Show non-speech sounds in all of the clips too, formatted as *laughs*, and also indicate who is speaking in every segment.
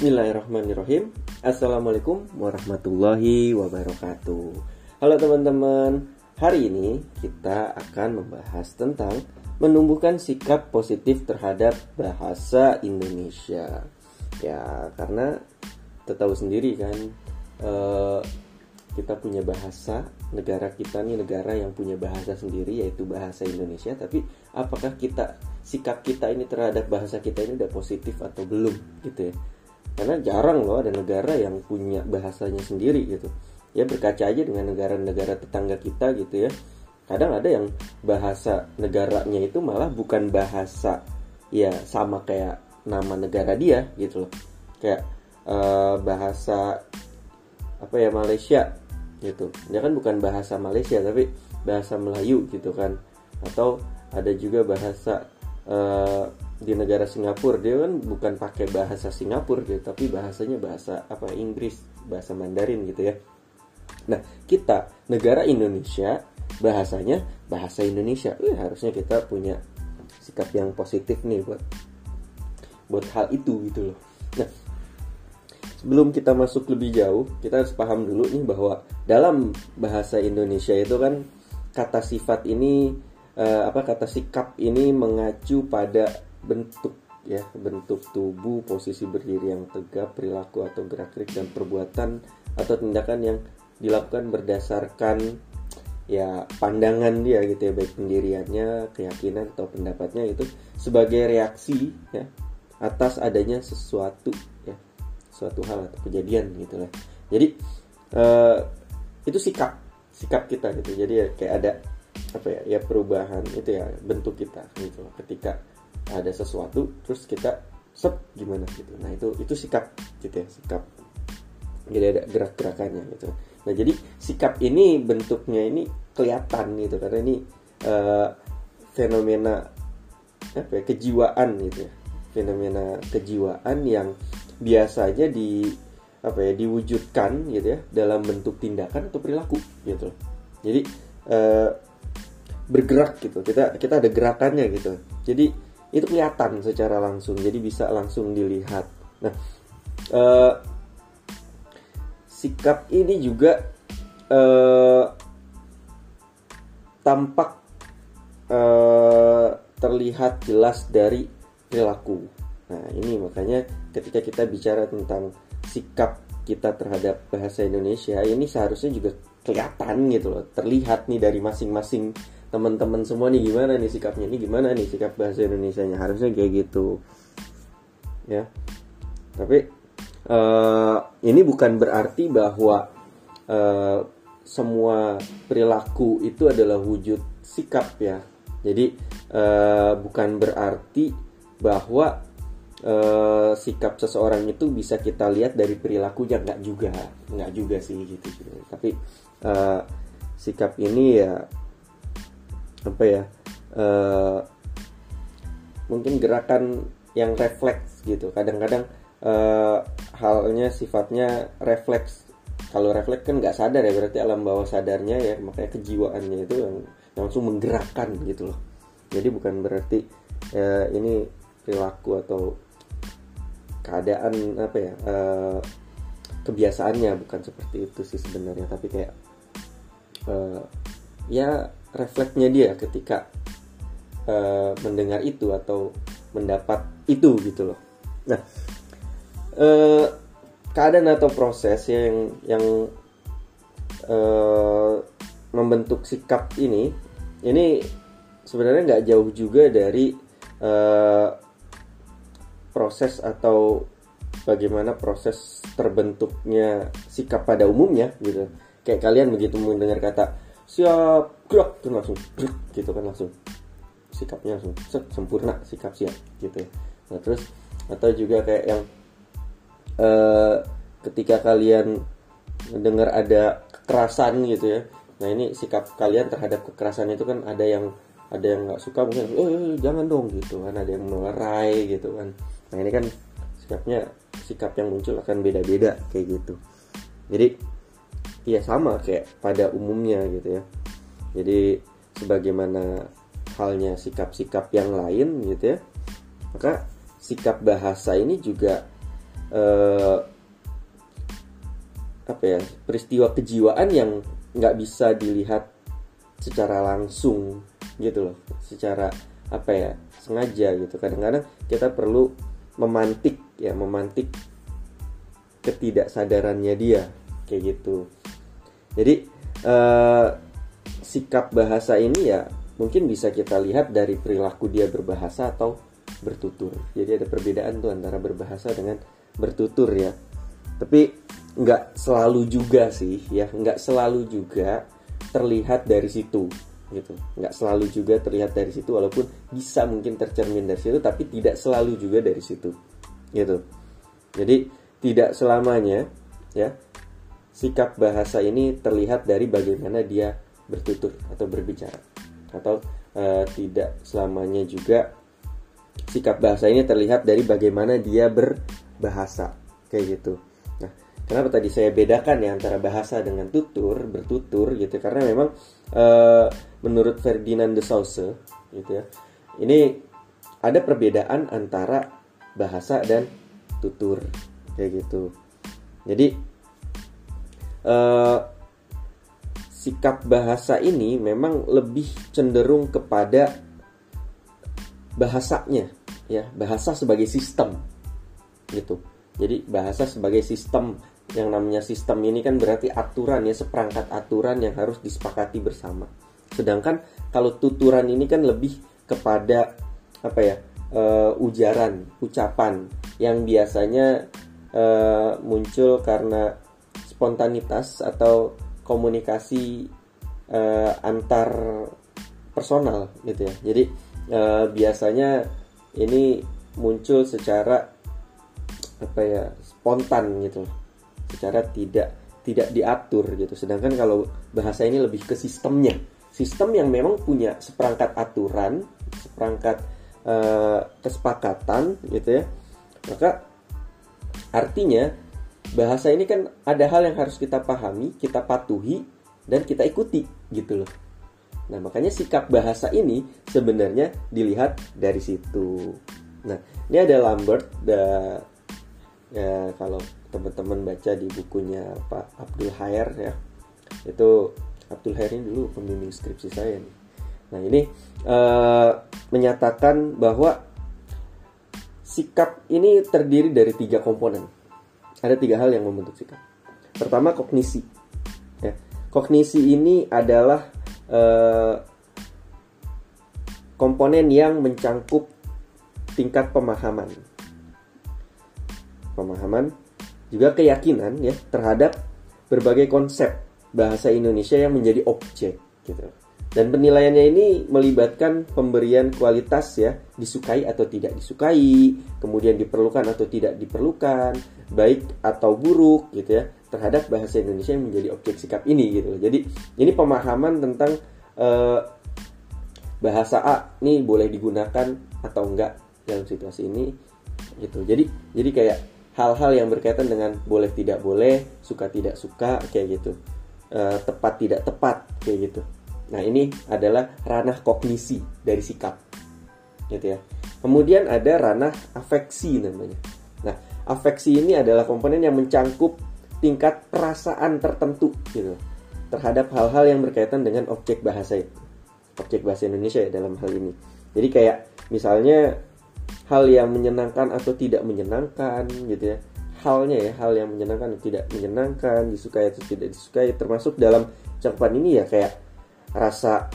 Speaker 1: Bismillahirrahmanirrahim. Assalamualaikum warahmatullahi wabarakatuh. Halo teman-teman Hari ini kita akan membahas tentang Menumbuhkan sikap positif terhadap bahasa Indonesia. Ya karena kita tahu sendiri kan eh, Kita punya bahasa Negara kita nih negara yang punya bahasa sendiri Yaitu bahasa Indonesia. Tapi apakah kita sikap kita ini terhadap bahasa kita ini udah positif atau belum gitu ya karena jarang loh ada negara yang punya bahasanya sendiri gitu. Ya berkaca aja dengan negara-negara tetangga kita gitu ya. Kadang ada yang bahasa negaranya itu malah bukan bahasa ya sama kayak nama negara dia gitu loh. Kayak uh, bahasa apa ya Malaysia gitu. Dia kan bukan bahasa Malaysia tapi bahasa Melayu gitu kan. Atau ada juga bahasa uh, di negara Singapura dia kan bukan pakai bahasa Singapura gitu tapi bahasanya bahasa apa Inggris bahasa Mandarin gitu ya. Nah kita negara Indonesia bahasanya bahasa Indonesia. Eh, harusnya kita punya sikap yang positif nih buat buat hal itu gitu loh. Nah sebelum kita masuk lebih jauh kita harus paham dulu nih bahwa dalam bahasa Indonesia itu kan kata sifat ini uh, apa kata sikap ini mengacu pada bentuk ya bentuk tubuh posisi berdiri yang tegap perilaku atau gerak gerik dan perbuatan atau tindakan yang dilakukan berdasarkan ya pandangan dia gitu ya baik pendiriannya keyakinan atau pendapatnya itu sebagai reaksi ya atas adanya sesuatu ya suatu hal atau kejadian gitu lah. Jadi uh, itu sikap sikap kita gitu. Jadi ya, kayak ada apa ya ya perubahan itu ya bentuk kita gitu ketika ada sesuatu terus kita sep gimana gitu. Nah itu itu sikap gitu ya sikap. Jadi ada gerak-gerakannya gitu. Nah jadi sikap ini bentuknya ini kelihatan gitu karena ini uh, fenomena apa ya kejiwaan gitu ya. Fenomena kejiwaan yang biasanya di apa ya diwujudkan gitu ya dalam bentuk tindakan atau perilaku gitu. Jadi uh, bergerak gitu. Kita kita ada gerakannya gitu. Jadi itu kelihatan secara langsung jadi bisa langsung dilihat. Nah uh, sikap ini juga uh, tampak uh, terlihat jelas dari perilaku. Nah ini makanya ketika kita bicara tentang sikap kita terhadap bahasa Indonesia ini seharusnya juga kelihatan gitu loh terlihat nih dari masing-masing teman-teman semua nih gimana nih sikapnya? Ini gimana nih sikap bahasa Indonesia nya harusnya kayak gitu. Ya. Tapi uh, ini bukan berarti bahwa uh, semua perilaku itu adalah wujud sikap ya. Jadi uh, bukan berarti bahwa uh, sikap seseorang itu bisa kita lihat dari perilakunya. Nggak juga. Nggak juga sih gitu, gitu. tapi uh, sikap ini ya apa ya? Uh, mungkin gerakan yang refleks gitu. Kadang-kadang uh, halnya sifatnya refleks. Kalau refleks kan nggak sadar ya berarti alam bawah sadarnya ya makanya kejiwaannya itu yang langsung menggerakkan gitu loh. Jadi bukan berarti uh, ini perilaku atau keadaan apa ya uh, kebiasaannya bukan seperti itu sih sebenarnya. Tapi kayak uh, ya refleksnya dia ketika uh, mendengar itu atau mendapat itu gitu loh. Nah, uh, keadaan atau proses yang yang uh, membentuk sikap ini, ini sebenarnya nggak jauh juga dari uh, proses atau bagaimana proses terbentuknya sikap pada umumnya gitu. Kayak kalian begitu mendengar kata siap. Gerak tuh langsung gitu kan langsung sikapnya langsung set, sempurna sikap siap gitu ya. Nah terus atau juga kayak yang uh, ketika kalian mendengar ada kekerasan gitu ya. Nah ini sikap kalian terhadap kekerasan itu kan ada yang ada yang nggak suka mungkin oh, oh jangan dong gitu kan. Ada yang melerai gitu kan. Nah ini kan sikapnya sikap yang muncul akan beda-beda kayak gitu. Jadi ya sama kayak pada umumnya gitu ya. Jadi sebagaimana halnya sikap-sikap yang lain gitu ya maka sikap bahasa ini juga uh, apa ya peristiwa kejiwaan yang nggak bisa dilihat secara langsung gitu loh secara apa ya sengaja gitu. Kadang-kadang kita perlu memantik ya memantik ketidaksadarannya dia kayak gitu. Jadi uh, sikap bahasa ini ya mungkin bisa kita lihat dari perilaku dia berbahasa atau bertutur. Jadi ada perbedaan tuh antara berbahasa dengan bertutur ya. Tapi nggak selalu juga sih ya nggak selalu juga terlihat dari situ gitu. Nggak selalu juga terlihat dari situ walaupun bisa mungkin tercermin dari situ tapi tidak selalu juga dari situ gitu. Jadi tidak selamanya ya sikap bahasa ini terlihat dari bagaimana dia bertutur atau berbicara atau uh, tidak selamanya juga sikap bahasa ini terlihat dari bagaimana dia berbahasa kayak gitu Kenapa tadi saya bedakan ya antara bahasa dengan tutur, bertutur gitu karena memang uh, menurut Ferdinand de Saussure gitu ya. Ini ada perbedaan antara bahasa dan tutur kayak gitu. Jadi uh, sikap bahasa ini memang lebih cenderung kepada bahasanya ya, bahasa sebagai sistem gitu. Jadi bahasa sebagai sistem yang namanya sistem ini kan berarti aturan ya seperangkat aturan yang harus disepakati bersama. Sedangkan kalau tuturan ini kan lebih kepada apa ya uh, ujaran, ucapan yang biasanya uh, muncul karena spontanitas atau komunikasi uh, antar personal gitu ya. Jadi uh, biasanya ini muncul secara apa ya spontan gitu secara tidak tidak diatur gitu. Sedangkan kalau bahasa ini lebih ke sistemnya, sistem yang memang punya seperangkat aturan, seperangkat uh, kesepakatan gitu ya. Maka artinya bahasa ini kan ada hal yang harus kita pahami, kita patuhi dan kita ikuti gitu loh. Nah, makanya sikap bahasa ini sebenarnya dilihat dari situ. Nah, ini ada Lambert, da, ya kalau teman-teman baca di bukunya Pak Abdul Hair ya itu Abdul Hair ini dulu pembimbing skripsi saya nih nah ini uh, menyatakan bahwa sikap ini terdiri dari tiga komponen ada tiga hal yang membentuk sikap. Pertama kognisi. Ya. Kognisi ini adalah uh, komponen yang mencangkup tingkat pemahaman. Pemahaman juga keyakinan ya terhadap berbagai konsep bahasa Indonesia yang menjadi objek gitu. Dan penilaiannya ini melibatkan pemberian kualitas ya, disukai atau tidak disukai, kemudian diperlukan atau tidak diperlukan, baik atau buruk gitu ya, terhadap bahasa Indonesia yang menjadi objek sikap ini gitu. Jadi ini pemahaman tentang uh, bahasa A ini boleh digunakan atau enggak dalam situasi ini gitu. Jadi jadi kayak hal-hal yang berkaitan dengan boleh tidak boleh, suka tidak suka kayak gitu. E, tepat tidak tepat kayak gitu. Nah, ini adalah ranah kognisi dari sikap. Gitu ya. Kemudian ada ranah afeksi namanya. Nah, afeksi ini adalah komponen yang mencangkup tingkat perasaan tertentu gitu terhadap hal-hal yang berkaitan dengan objek bahasa itu. Objek bahasa Indonesia ya dalam hal ini. Jadi kayak misalnya hal yang menyenangkan atau tidak menyenangkan gitu ya halnya ya hal yang menyenangkan atau tidak menyenangkan disukai atau tidak disukai termasuk dalam cakupan ini ya kayak rasa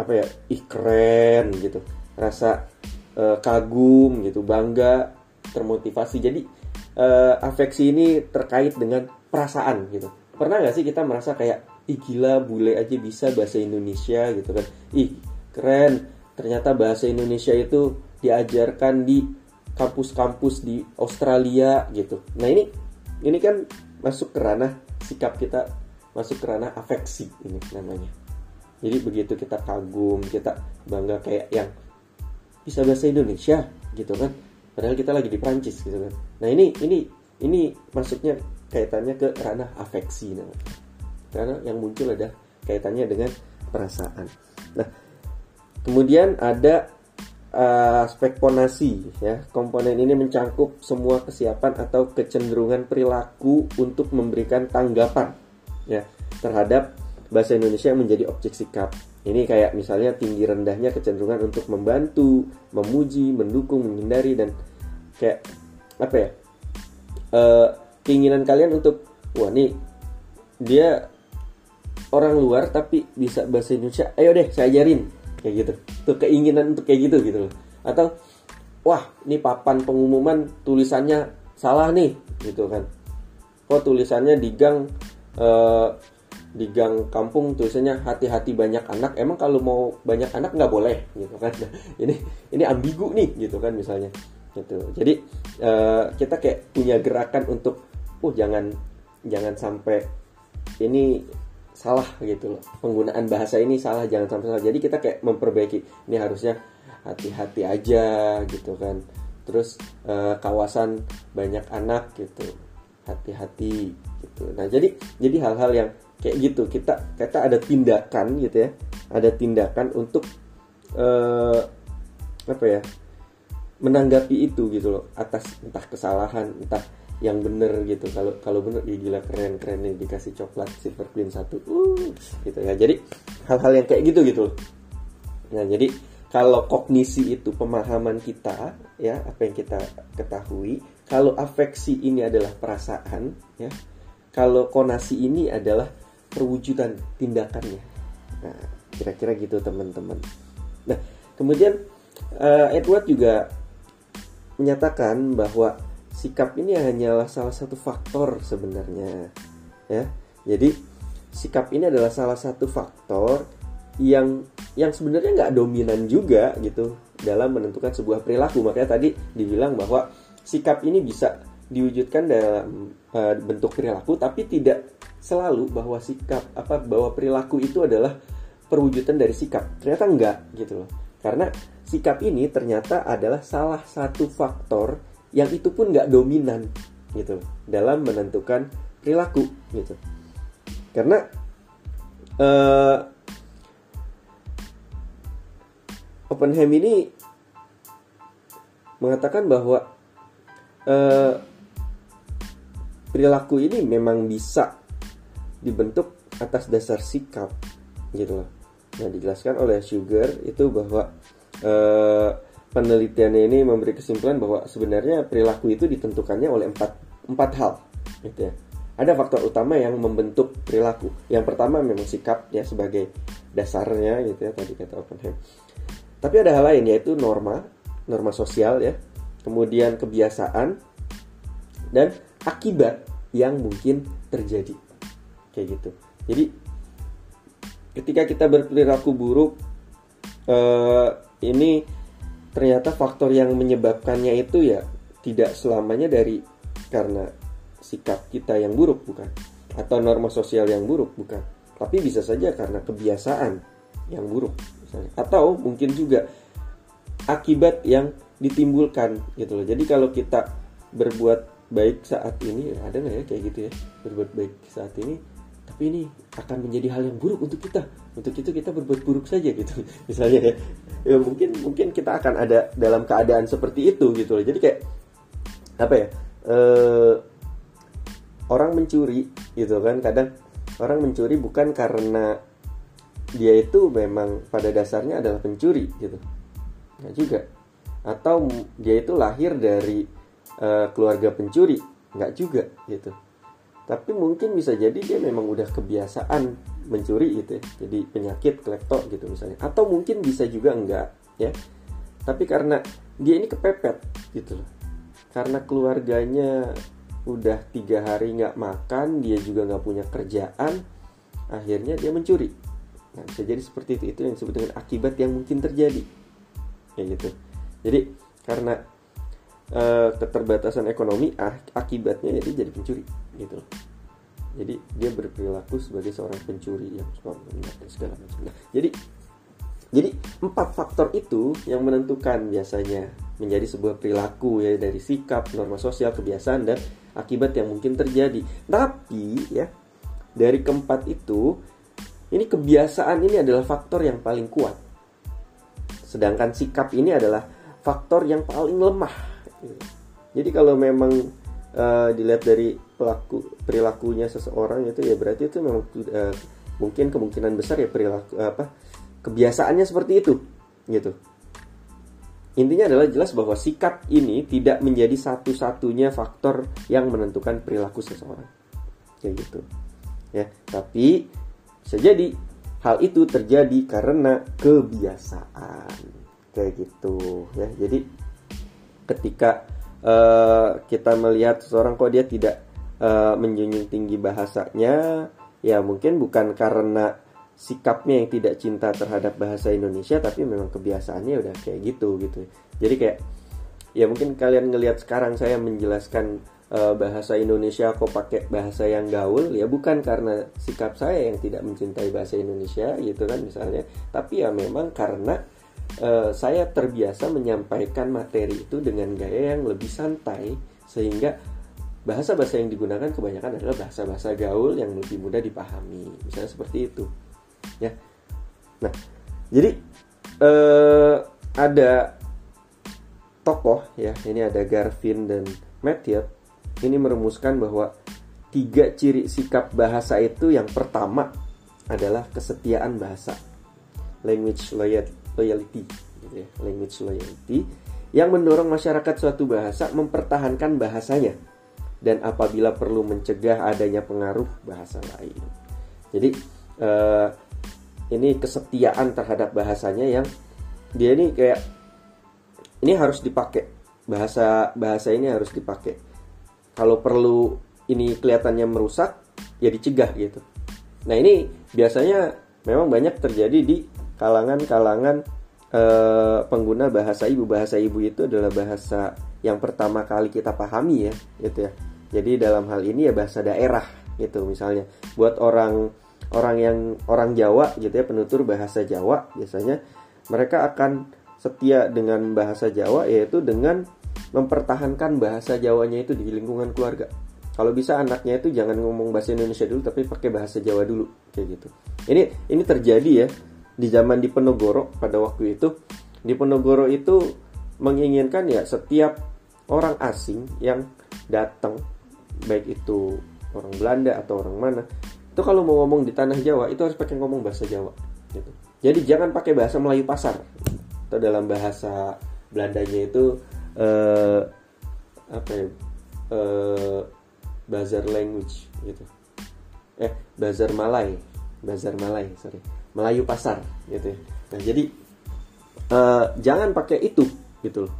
Speaker 1: apa ya ih keren gitu rasa uh, kagum gitu bangga termotivasi jadi uh, afeksi ini terkait dengan perasaan gitu pernah nggak sih kita merasa kayak ih gila bule aja bisa bahasa Indonesia gitu kan ih keren ternyata bahasa Indonesia itu diajarkan di kampus-kampus di Australia gitu. Nah ini ini kan masuk ke ranah sikap kita masuk ke ranah afeksi ini namanya. Jadi begitu kita kagum, kita bangga kayak yang bisa bahasa Indonesia gitu kan. Padahal kita lagi di Prancis gitu kan. Nah ini ini ini masuknya kaitannya ke ranah afeksi namanya. Karena yang muncul ada kaitannya dengan perasaan. Nah, kemudian ada uh, ya. Komponen ini mencangkup semua kesiapan atau kecenderungan perilaku untuk memberikan tanggapan ya terhadap bahasa Indonesia yang menjadi objek sikap. Ini kayak misalnya tinggi rendahnya kecenderungan untuk membantu, memuji, mendukung, menghindari dan kayak apa ya? Uh, keinginan kalian untuk wah nih dia orang luar tapi bisa bahasa Indonesia ayo deh saya ajarin kayak gitu tuh keinginan untuk kayak gitu gitu loh atau wah ini papan pengumuman tulisannya salah nih gitu kan oh tulisannya di gang eh, di gang kampung tulisannya hati-hati banyak anak emang kalau mau banyak anak nggak boleh gitu kan. *laughs* Ini ini ambigu nih gitu kan misalnya gitu. Jadi eh, kita kayak punya gerakan untuk uh jangan jangan sampai ini salah gitu loh. Penggunaan bahasa ini salah jangan sampai salah. Jadi kita kayak memperbaiki ini harusnya hati-hati aja gitu kan. Terus eh, kawasan banyak anak gitu. Hati-hati gitu. Nah jadi jadi hal-hal yang kayak gitu kita kita ada tindakan gitu ya. Ada tindakan untuk eh, apa ya menanggapi itu gitu loh. Atas entah kesalahan entah yang bener gitu. Kalau kalau bener ya gila keren keren nih dikasih coklat silver queen satu. Uh gitu ya. Jadi hal-hal yang kayak gitu gitu nah jadi kalau kognisi itu pemahaman kita ya apa yang kita ketahui kalau afeksi ini adalah perasaan ya kalau konasi ini adalah perwujudan tindakannya. Nah kira-kira gitu teman-teman. Nah kemudian uh, Edward juga menyatakan bahwa sikap ini hanyalah salah satu faktor sebenarnya ya. Jadi sikap ini adalah salah satu faktor yang yang sebenarnya nggak dominan juga gitu dalam menentukan sebuah perilaku. Makanya tadi dibilang bahwa sikap ini bisa diwujudkan dalam uh, bentuk perilaku tapi tidak selalu bahwa sikap apa bahwa perilaku itu adalah perwujudan dari sikap. Ternyata enggak gitu loh. Karena sikap ini ternyata adalah salah satu faktor yang itu pun nggak dominan gitu dalam menentukan perilaku gitu. Karena uh, Oppenheim ini mengatakan bahwa uh, perilaku ini memang bisa dibentuk atas dasar sikap gitu loh. Nah dijelaskan oleh Sugar itu bahwa uh, penelitiannya ini memberi kesimpulan bahwa sebenarnya perilaku itu ditentukannya oleh empat, empat hal gitu ya. Ada faktor utama yang membentuk perilaku. Yang pertama memang sikap ya sebagai dasarnya gitu ya tadi kata Oppenheim. Tapi ada hal lain yaitu norma, norma sosial ya. Kemudian kebiasaan dan akibat yang mungkin terjadi. Kayak gitu. Jadi ketika kita berperilaku buruk eh, ini ternyata faktor yang menyebabkannya itu ya tidak selamanya dari karena sikap kita yang buruk bukan? Atau norma sosial yang buruk bukan? Tapi bisa saja karena kebiasaan yang buruk misalnya. Atau mungkin juga akibat yang ditimbulkan gitu loh. Jadi kalau kita berbuat baik saat ini ada nggak ya kayak gitu ya? Berbuat baik saat ini ini akan menjadi hal yang buruk untuk kita. Untuk itu kita berbuat buruk saja gitu. *laughs* Misalnya ya, ya mungkin mungkin kita akan ada dalam keadaan seperti itu gitu loh. Jadi kayak apa ya eh, orang mencuri gitu kan. Kadang orang mencuri bukan karena dia itu memang pada dasarnya adalah pencuri gitu. Nggak juga. Atau dia itu lahir dari uh, keluarga pencuri. Nggak juga gitu tapi mungkin bisa jadi dia memang udah kebiasaan mencuri gitu ya. Jadi penyakit klepto gitu misalnya. Atau mungkin bisa juga enggak ya. Tapi karena dia ini kepepet gitu loh. Karena keluarganya udah tiga hari nggak makan dia juga nggak punya kerjaan akhirnya dia mencuri. Nah bisa jadi seperti itu. Itu yang disebut dengan akibat yang mungkin terjadi. Ya gitu. Jadi karena uh, keterbatasan ekonomi akibatnya jadi jadi pencuri gitu. Jadi dia berperilaku sebagai seorang pencuri yang suka mengingat segala macam. Nah, jadi jadi empat faktor itu yang menentukan biasanya menjadi sebuah perilaku ya dari sikap norma sosial kebiasaan dan akibat yang mungkin terjadi. Tapi ya dari keempat itu ini kebiasaan ini adalah faktor yang paling kuat. Sedangkan sikap ini adalah faktor yang paling lemah. Jadi kalau memang uh, dilihat dari pelaku perilakunya seseorang itu ya berarti itu memang uh, mungkin kemungkinan besar ya perilaku apa kebiasaannya seperti itu gitu. Intinya adalah jelas bahwa sikap ini tidak menjadi satu-satunya faktor yang menentukan perilaku seseorang. Kayak gitu ya. Tapi bisa jadi hal itu terjadi karena kebiasaan. Kayak gitu ya. Jadi ketika uh, kita melihat seseorang kok dia tidak uh, menjunjung tinggi bahasanya ya mungkin bukan karena sikapnya yang tidak cinta terhadap bahasa Indonesia tapi memang kebiasaannya udah kayak gitu gitu. Jadi kayak ya mungkin kalian ngelihat sekarang saya menjelaskan uh, bahasa Indonesia kok pakai bahasa yang gaul ya bukan karena sikap saya yang tidak mencintai bahasa Indonesia gitu kan misalnya. Tapi ya memang karena uh, saya terbiasa menyampaikan materi itu dengan gaya yang lebih santai sehingga bahasa-bahasa yang digunakan kebanyakan adalah bahasa-bahasa gaul yang lebih mudah dipahami. Misalnya seperti itu. Ya. Nah jadi uh, ada tokoh ya. Ini ada Garvin dan Matthew. Ini merumuskan bahwa tiga ciri sikap bahasa itu yang pertama adalah kesetiaan bahasa. Language loyalty gitu ya. Language loyalty yang mendorong masyarakat suatu bahasa mempertahankan bahasanya dan apabila perlu mencegah adanya pengaruh bahasa lain. Jadi uh, ini kesetiaan terhadap bahasanya yang dia ini kayak ini harus dipakai. Bahasa bahasa ini harus dipakai. Kalau perlu ini kelihatannya merusak ya dicegah gitu. Nah ini biasanya memang banyak terjadi di kalangan-kalangan eh, pengguna bahasa ibu bahasa ibu itu adalah bahasa yang pertama kali kita pahami ya gitu ya jadi dalam hal ini ya bahasa daerah gitu misalnya buat orang orang yang orang Jawa gitu ya penutur bahasa Jawa biasanya mereka akan setia dengan bahasa Jawa yaitu dengan mempertahankan bahasa Jawanya itu di lingkungan keluarga. Kalau bisa anaknya itu jangan ngomong bahasa Indonesia dulu tapi pakai bahasa Jawa dulu kayak gitu. Ini ini terjadi ya di zaman di Penogoro pada waktu itu. Di Penogoro itu menginginkan ya setiap orang asing yang datang baik itu orang Belanda atau orang mana itu kalau mau ngomong di tanah Jawa itu harus pakai ngomong bahasa Jawa gitu. Jadi jangan pakai bahasa Melayu pasar atau dalam bahasa Belandanya itu uh, apa ya uh, bazar language gitu. Eh bazar Malay, bazar Malay sorry Melayu pasar gitu. Ya. Nah jadi uh, jangan pakai itu gitu loh.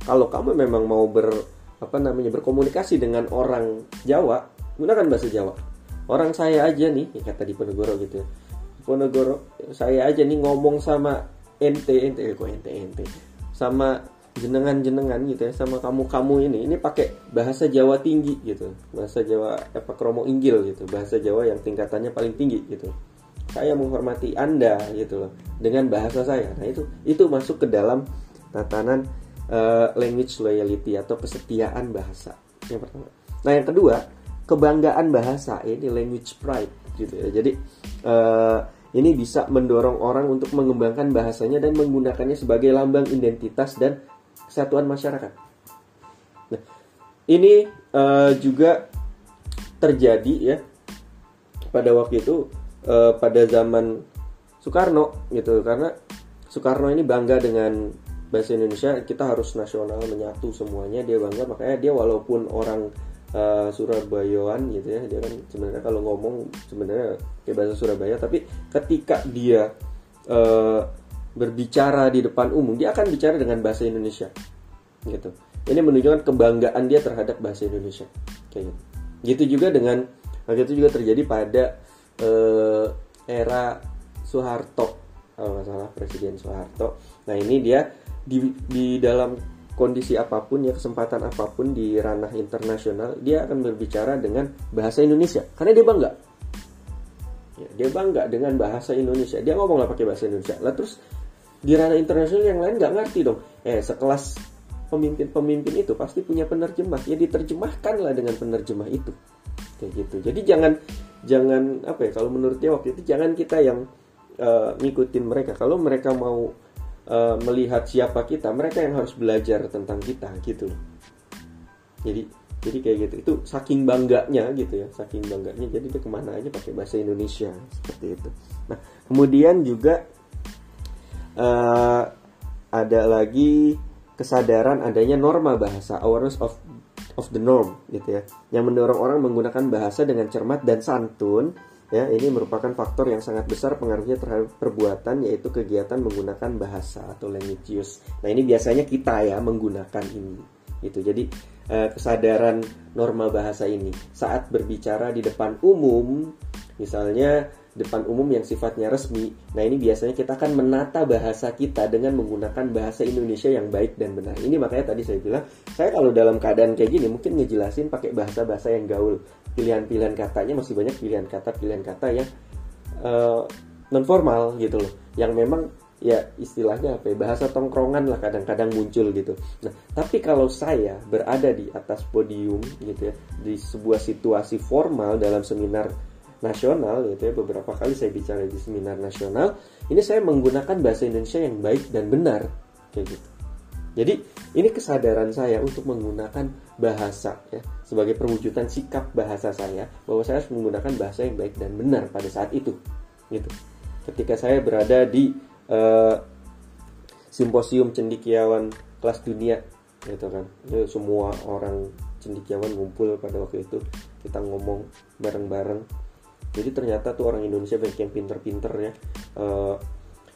Speaker 1: Kalau kamu memang mau ber apa namanya berkomunikasi dengan orang Jawa gunakan bahasa Jawa orang saya aja nih ya kata di Ponegoro gitu ya Ponegoro saya aja nih ngomong sama ente ente eh, kok ente ente sama jenengan jenengan gitu ya sama kamu kamu ini ini pakai bahasa Jawa tinggi gitu bahasa Jawa apa kromo inggil gitu bahasa Jawa yang tingkatannya paling tinggi gitu saya menghormati anda gitu loh. Dengan bahasa saya. Nah itu itu masuk ke dalam tatanan uh, language loyalty atau kesetiaan bahasa. Yang pertama. Nah yang kedua kebanggaan bahasa ini language pride gitu ya. Jadi uh, ini bisa mendorong orang untuk mengembangkan bahasanya dan menggunakannya sebagai lambang identitas dan kesatuan masyarakat. Nah ini uh, juga terjadi ya pada waktu itu uh, pada zaman Soekarno gitu. Karena Soekarno ini bangga dengan bahasa Indonesia kita harus nasional menyatu semuanya dia bangga. Makanya dia walaupun orang uh, Surabayaan gitu ya dia kan sebenarnya kalau ngomong sebenarnya kayak bahasa Surabaya tapi ketika dia uh, berbicara di depan umum dia akan bicara dengan bahasa Indonesia gitu. Ini menunjukkan kebanggaan dia terhadap bahasa Indonesia kayak gitu. Gitu juga dengan hal itu juga terjadi pada uh, era Soeharto kalau nggak salah Presiden Soeharto. Nah ini dia di, di dalam kondisi apa pun ya kesempatan apa pun di ranah internasional dia akan berbicara dengan bahasa Indonesia. Karena dia bangga. Ya, dia bangga dengan bahasa Indonesia. Dia ngomong lah pakai bahasa Indonesia. Lah terus di ranah internasional yang lain nggak ngerti dong. Eh sekelas pemimpin-pemimpin itu pasti punya penerjemah. Ya diterjemahkan lah dengan penerjemah itu. Kayak gitu. Jadi jangan jangan apa ya kalau menurut dia waktu itu jangan kita yang uh, ngikutin mereka. Kalau mereka mau uh, melihat siapa kita mereka yang harus belajar tentang kita gitu jadi jadi kayak gitu. Itu saking bangganya gitu ya saking bangganya. Jadi dia ke mana aja pakai bahasa Indonesia seperti itu. Nah kemudian juga uh, ada lagi kesadaran adanya norma bahasa awareness of of the norm gitu ya. Yang mendorong orang menggunakan bahasa dengan cermat dan santun ya ini merupakan faktor yang sangat besar pengaruhnya terhadap perbuatan yaitu kegiatan menggunakan bahasa atau language use nah ini biasanya kita ya menggunakan ini gitu. Jadi eh, kesadaran norma bahasa ini saat berbicara di depan umum misalnya depan umum yang sifatnya resmi. Nah, ini biasanya kita akan menata bahasa kita dengan menggunakan bahasa Indonesia yang baik dan benar. Ini makanya tadi saya bilang, saya kalau dalam keadaan kayak gini mungkin ngejelasin pakai bahasa-bahasa yang gaul. Pilihan-pilihan katanya masih banyak pilihan kata pilihan kata yang uh, non formal gitu loh. Yang memang ya istilahnya apa ya, bahasa tongkrongan lah kadang-kadang muncul gitu. Nah, tapi kalau saya berada di atas podium gitu ya, di sebuah situasi formal dalam seminar nasional gitu ya beberapa kali saya bicara di seminar nasional ini saya menggunakan bahasa Indonesia yang baik dan benar kayak gitu. Jadi ini kesadaran saya untuk menggunakan bahasa ya sebagai perwujudan sikap bahasa saya bahwa saya harus menggunakan bahasa yang baik dan benar pada saat itu gitu. Ketika saya berada di uh, simposium cendikiawan kelas dunia gitu kan. Ya, semua orang cendikiawan ngumpul pada waktu itu kita ngomong bareng-bareng jadi ternyata tuh orang Indonesia banyak yang pinter-pinter ya. Uh,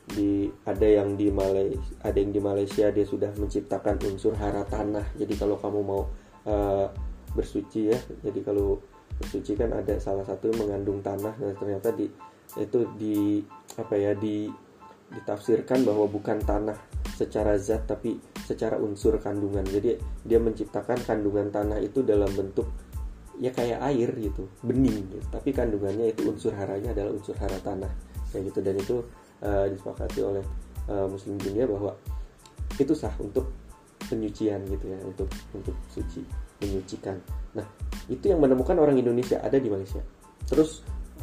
Speaker 1: di ada yang di Malaysia ada yang di Malaysia dia sudah menciptakan unsur hara tanah. Jadi kalau kamu mau uh, bersuci ya jadi kalau bersuci kan ada salah satu yang mengandung tanah. Dan ternyata di itu di apa ya di ditafsirkan bahwa bukan tanah secara zat tapi secara unsur kandungan. Jadi dia menciptakan kandungan tanah itu dalam bentuk ya kayak air gitu bening gitu. tapi kandungannya itu unsur haranya adalah unsur hara tanah kayak gitu. Dan itu uh, disepakati oleh uh, muslim dunia bahwa itu sah untuk penyucian gitu ya untuk untuk suci menyucikan. Nah itu yang menemukan orang Indonesia ada di Malaysia. Terus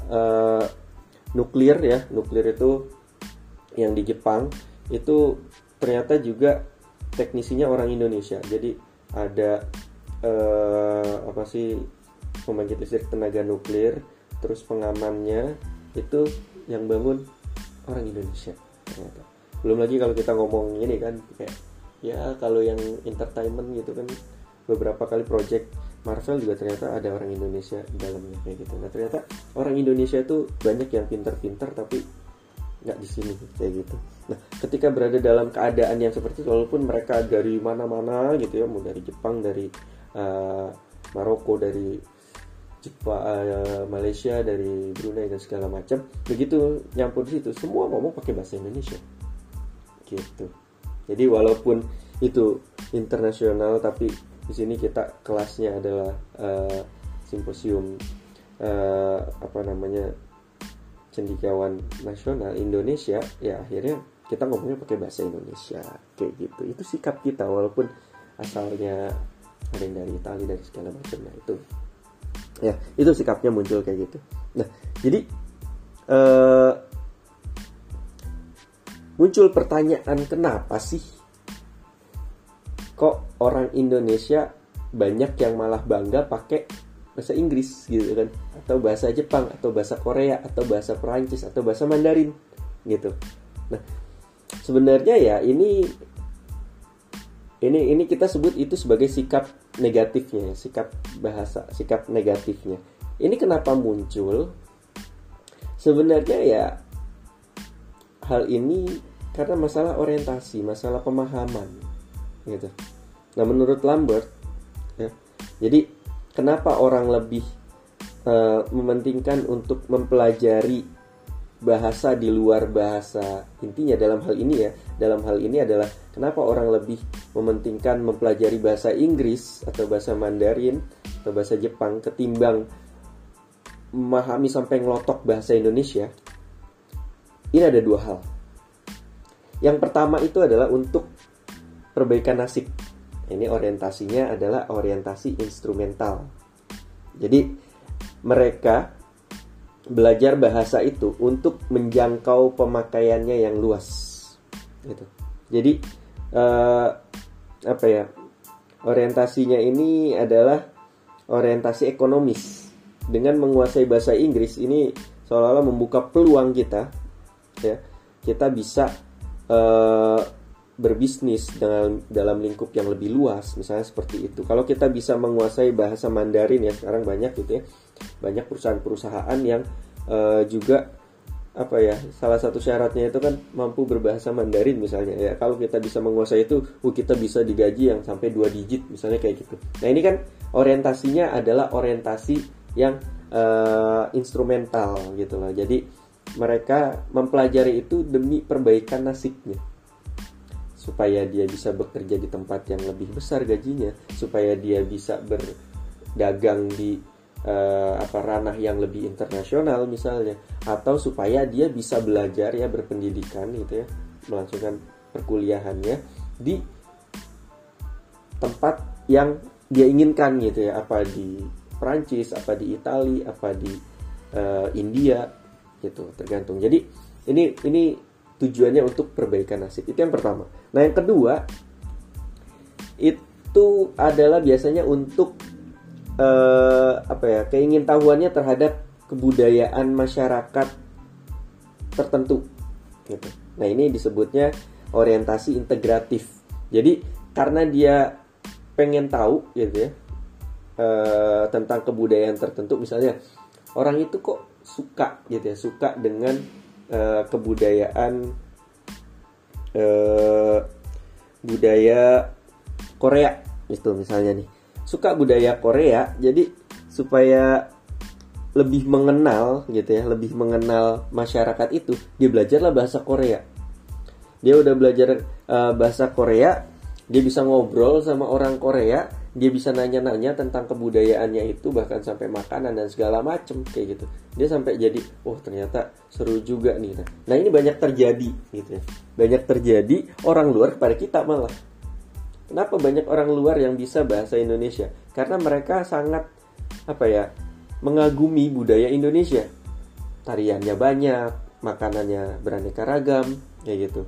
Speaker 1: uh, nuklir ya nuklir itu yang di Jepang itu ternyata juga teknisinya orang Indonesia. Jadi ada uh, apa sih pembangkit listrik tenaga nuklir terus pengamannya itu yang bangun orang Indonesia ternyata. Belum lagi kalau kita ngomong ini kan kayak ya kalau yang entertainment gitu kan beberapa kali project Marvel juga ternyata ada orang Indonesia di dalamnya kayak gitu. Nah ternyata orang Indonesia itu banyak yang pinter-pinter tapi nggak di sini kayak gitu. Nah ketika berada dalam keadaan yang seperti itu walaupun mereka dari mana-mana gitu ya mau dari Jepang dari uh, Maroko dari Jepang, uh, Malaysia, dari Brunei dan segala macam. Begitu nyampur situ, semua ngomong pakai bahasa Indonesia. Gitu. Jadi walaupun itu internasional, tapi di sini kita kelasnya adalah uh, simposium uh, apa namanya cendikiawan nasional Indonesia. Ya akhirnya kita ngomongnya pakai bahasa Indonesia kayak gitu. Itu sikap kita walaupun asalnya ada yang dari Italia dari segala macam. Nah itu ya itu sikapnya muncul kayak gitu. Nah jadi uh, muncul pertanyaan kenapa sih kok orang Indonesia banyak yang malah bangga pakai bahasa Inggris gitu kan? Atau bahasa Jepang atau bahasa Korea atau bahasa Perancis atau bahasa Mandarin gitu. Nah sebenarnya ya ini ini ini kita sebut itu sebagai sikap negatifnya sikap bahasa sikap negatifnya. Ini kenapa muncul? Sebenarnya ya hal ini karena masalah orientasi masalah pemahaman gitu. Nah menurut Lambert ya jadi kenapa orang lebih uh, mementingkan untuk mempelajari bahasa di luar bahasa? Intinya dalam hal ini ya dalam hal ini adalah kenapa orang lebih mementingkan mempelajari bahasa Inggris atau bahasa Mandarin atau bahasa Jepang ketimbang memahami sampai ngelotok bahasa Indonesia? Ini ada dua hal. Yang pertama itu adalah untuk perbaikan nasib. Ini orientasinya adalah orientasi instrumental. Jadi mereka belajar bahasa itu untuk menjangkau pemakaiannya yang luas. Gitu. Jadi uh, apa ya? Orientasinya ini adalah orientasi ekonomis. Dengan menguasai bahasa Inggris ini seolah-olah membuka peluang kita ya. Kita bisa uh, berbisnis dalam dalam lingkup yang lebih luas misalnya seperti itu kalau kita bisa menguasai bahasa Mandarin ya sekarang banyak gitu ya banyak perusahaan-perusahaan yang uh, juga apa ya salah satu syaratnya itu kan mampu berbahasa Mandarin misalnya ya. Kalau kita bisa menguasai itu uh, kita bisa digaji yang sampai dua digit misalnya kayak gitu. Nah ini kan orientasinya adalah orientasi yang uh, instrumental gitu loh. Jadi mereka mempelajari itu demi perbaikan nasibnya. Supaya dia bisa bekerja di tempat yang lebih besar gajinya, supaya dia bisa berdagang di uh, apa ranah yang lebih internasional misalnya, atau supaya dia bisa belajar ya berpendidikan gitu ya, melangsungkan perkuliahannya di tempat yang dia inginkan gitu ya, apa di Prancis, apa di Italia, apa di uh, India gitu, tergantung. Jadi ini ini tujuannya untuk perbaikan nasib. Itu yang pertama. Nah, yang kedua itu adalah biasanya untuk uh, apa ya? keingintahuannya terhadap kebudayaan masyarakat tertentu gitu. Nah, ini disebutnya orientasi integratif. Jadi, karena dia pengen tahu gitu ya uh, tentang kebudayaan tertentu misalnya orang itu kok suka gitu ya, suka dengan uh, kebudayaan uh, budaya Korea itu misalnya nih suka budaya Korea jadi supaya lebih mengenal gitu ya lebih mengenal masyarakat itu dia belajarlah bahasa Korea. Dia udah belajar uh, bahasa Korea dia bisa ngobrol sama orang Korea dia bisa nanya-nanya tentang kebudayaannya itu bahkan sampai makanan dan segala macem kayak gitu. Dia sampai jadi oh ternyata seru juga nih. Nah, nah ini banyak terjadi gitu ya. Banyak terjadi orang luar kepada kita malah kenapa banyak orang luar yang bisa bahasa Indonesia? Karena mereka sangat apa ya mengagumi budaya Indonesia. Tariannya banyak makanannya beraneka ragam kayak gitu.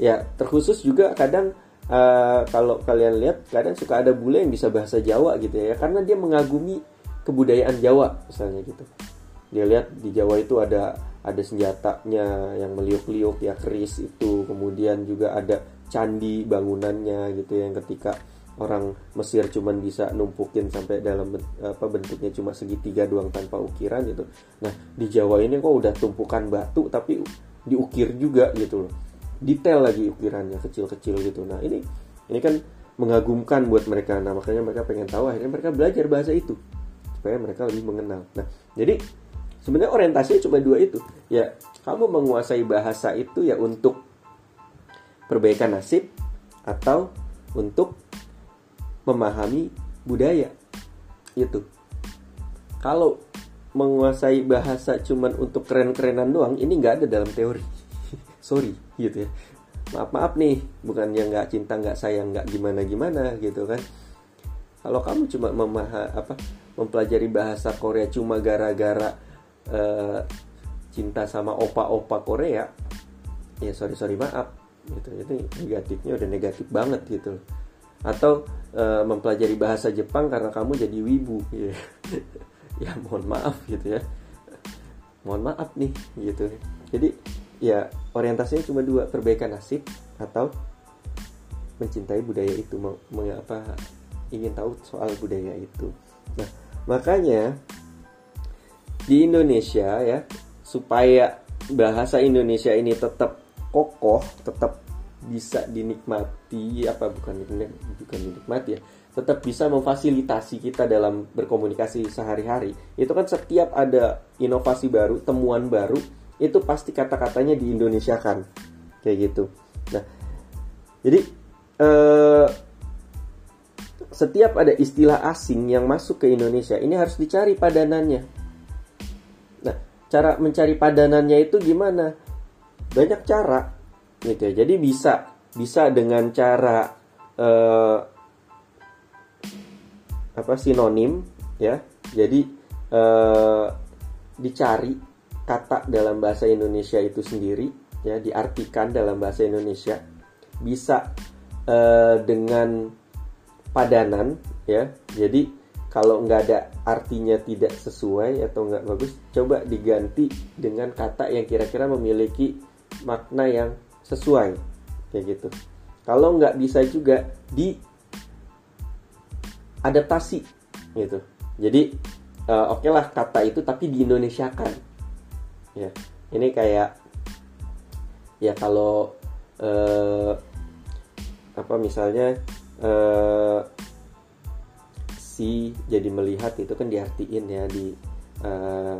Speaker 1: Ya terkhusus juga kadang uh, kalau kalian lihat kadang suka ada bule yang bisa bahasa Jawa gitu ya karena dia mengagumi kebudayaan Jawa misalnya gitu. Dia lihat di Jawa itu ada ada senjatanya yang meliuk-liuk ya keris itu. Kemudian juga ada candi bangunannya gitu yang ketika orang Mesir cuman bisa numpukin sampai dalam apa bentuknya cuma segitiga doang tanpa ukiran gitu. Nah, di Jawa ini kok udah tumpukan batu tapi diukir juga gitu loh. Detail lagi ukirannya kecil-kecil gitu. Nah ini ini kan mengagumkan buat mereka. Nah makanya mereka pengen tahu akhirnya mereka belajar bahasa itu supaya mereka lebih mengenal. Nah jadi sebenarnya orientasinya cuma dua itu. Ya kamu menguasai bahasa itu ya untuk perbaikan nasib atau untuk memahami budaya. Itu kalau menguasai bahasa cuman untuk keren-kerenan doang ini nggak ada dalam teori. *laughs* Sorry gitu ya. Maaf maaf nih bukan yang nggak cinta nggak sayang nggak gimana gimana gitu kan. Kalau kamu cuma memaha apa mempelajari bahasa Korea cuma gara-gara uh, cinta sama opa-opa Korea ya sorry sorry maaf gitu. Itu negatifnya udah negatif banget gitu. Atau uh, mempelajari bahasa Jepang karena kamu jadi wibu. Ya, *laughs* ya mohon maaf gitu ya. Mohon maaf nih gitu. Jadi ya orientasinya cuma dua perbaikan nasib atau mencintai budaya itu. Mengapa ingin tahu soal budaya itu. Nah makanya di Indonesia ya supaya bahasa Indonesia ini tetap kokoh tetap bisa dinikmati apa bukan bukan dinikmati ya tetap bisa memfasilitasi kita dalam berkomunikasi sehari-hari. Itu kan setiap ada inovasi baru temuan baru itu pasti kata-katanya di Indonesia kan kayak gitu. Nah jadi eh, setiap ada istilah asing yang masuk ke Indonesia ini harus dicari padanannya. Nah cara mencari padanannya itu gimana banyak cara gitu ya. Jadi bisa bisa dengan cara eh, apa sinonim ya. Jadi eh, dicari kata dalam bahasa Indonesia itu sendiri ya. Diartikan dalam bahasa Indonesia. Bisa uh, dengan padanan ya. Jadi kalau nggak ada artinya tidak sesuai atau nggak bagus coba diganti dengan kata yang kira-kira memiliki makna yang sesuai kayak gitu. Kalau nggak bisa juga di adaptasi gitu. Jadi uh, oke okay lah kata itu tapi di Indonesia kan ya ini kayak ya kalau uh, apa misalnya uh, si jadi melihat itu kan diartiin ya di uh,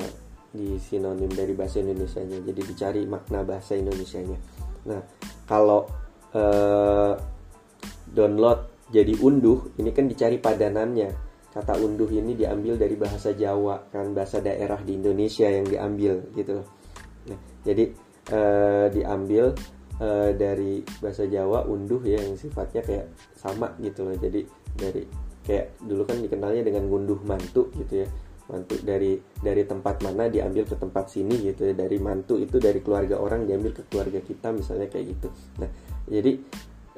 Speaker 1: di sinonim dari bahasa Indonesia-nya. Jadi dicari makna bahasa Indonesia-nya. Nah kalau uh, download jadi unduh ini kan dicari padanannya. Kata unduh ini diambil dari bahasa Jawa kan bahasa daerah di Indonesia yang diambil gitu. Nah, jadi uh, diambil uh, dari bahasa Jawa unduh ya yang sifatnya kayak sama gitu loh. Jadi dari kayak dulu kan dikenalnya dengan ngunduh mantu gitu ya mantu dari dari tempat mana diambil ke tempat sini gitu ya. Dari mantu itu dari keluarga orang diambil ke keluarga kita misalnya kayak gitu. Nah jadi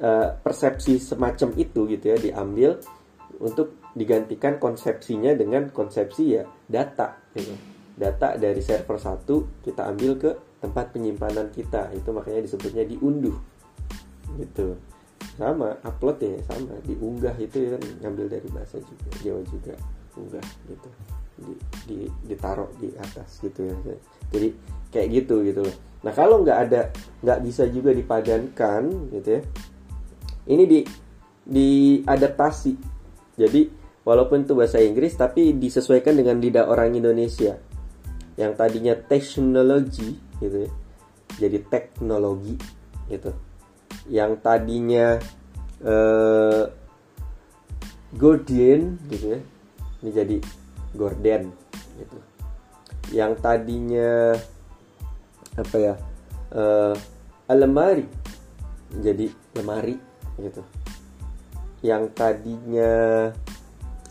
Speaker 1: uh, persepsi semacam itu gitu ya diambil untuk digantikan konsepsinya dengan konsepsi ya data gitu. Data dari server satu kita ambil ke tempat penyimpanan kita. Itu makanya disebutnya diunduh. Gitu. Sama upload ya sama. Diunggah itu ya ngambil dari bahasa juga Jawa juga unggah gitu di, di ditaruh di atas gitu ya. Jadi kayak gitu gitu. Loh nah kalau nggak ada nggak bisa juga dipadankan gitu ya ini di diadaptasi. Jadi walaupun itu bahasa Inggris tapi disesuaikan dengan lidah orang Indonesia. Yang tadinya teknologi gitu ya jadi teknologi gitu. Yang tadinya uh, Gordon gitu ya ini jadi Gordon gitu. Yang tadinya apa ya uh, alemari jadi lemari gitu. Yang tadinya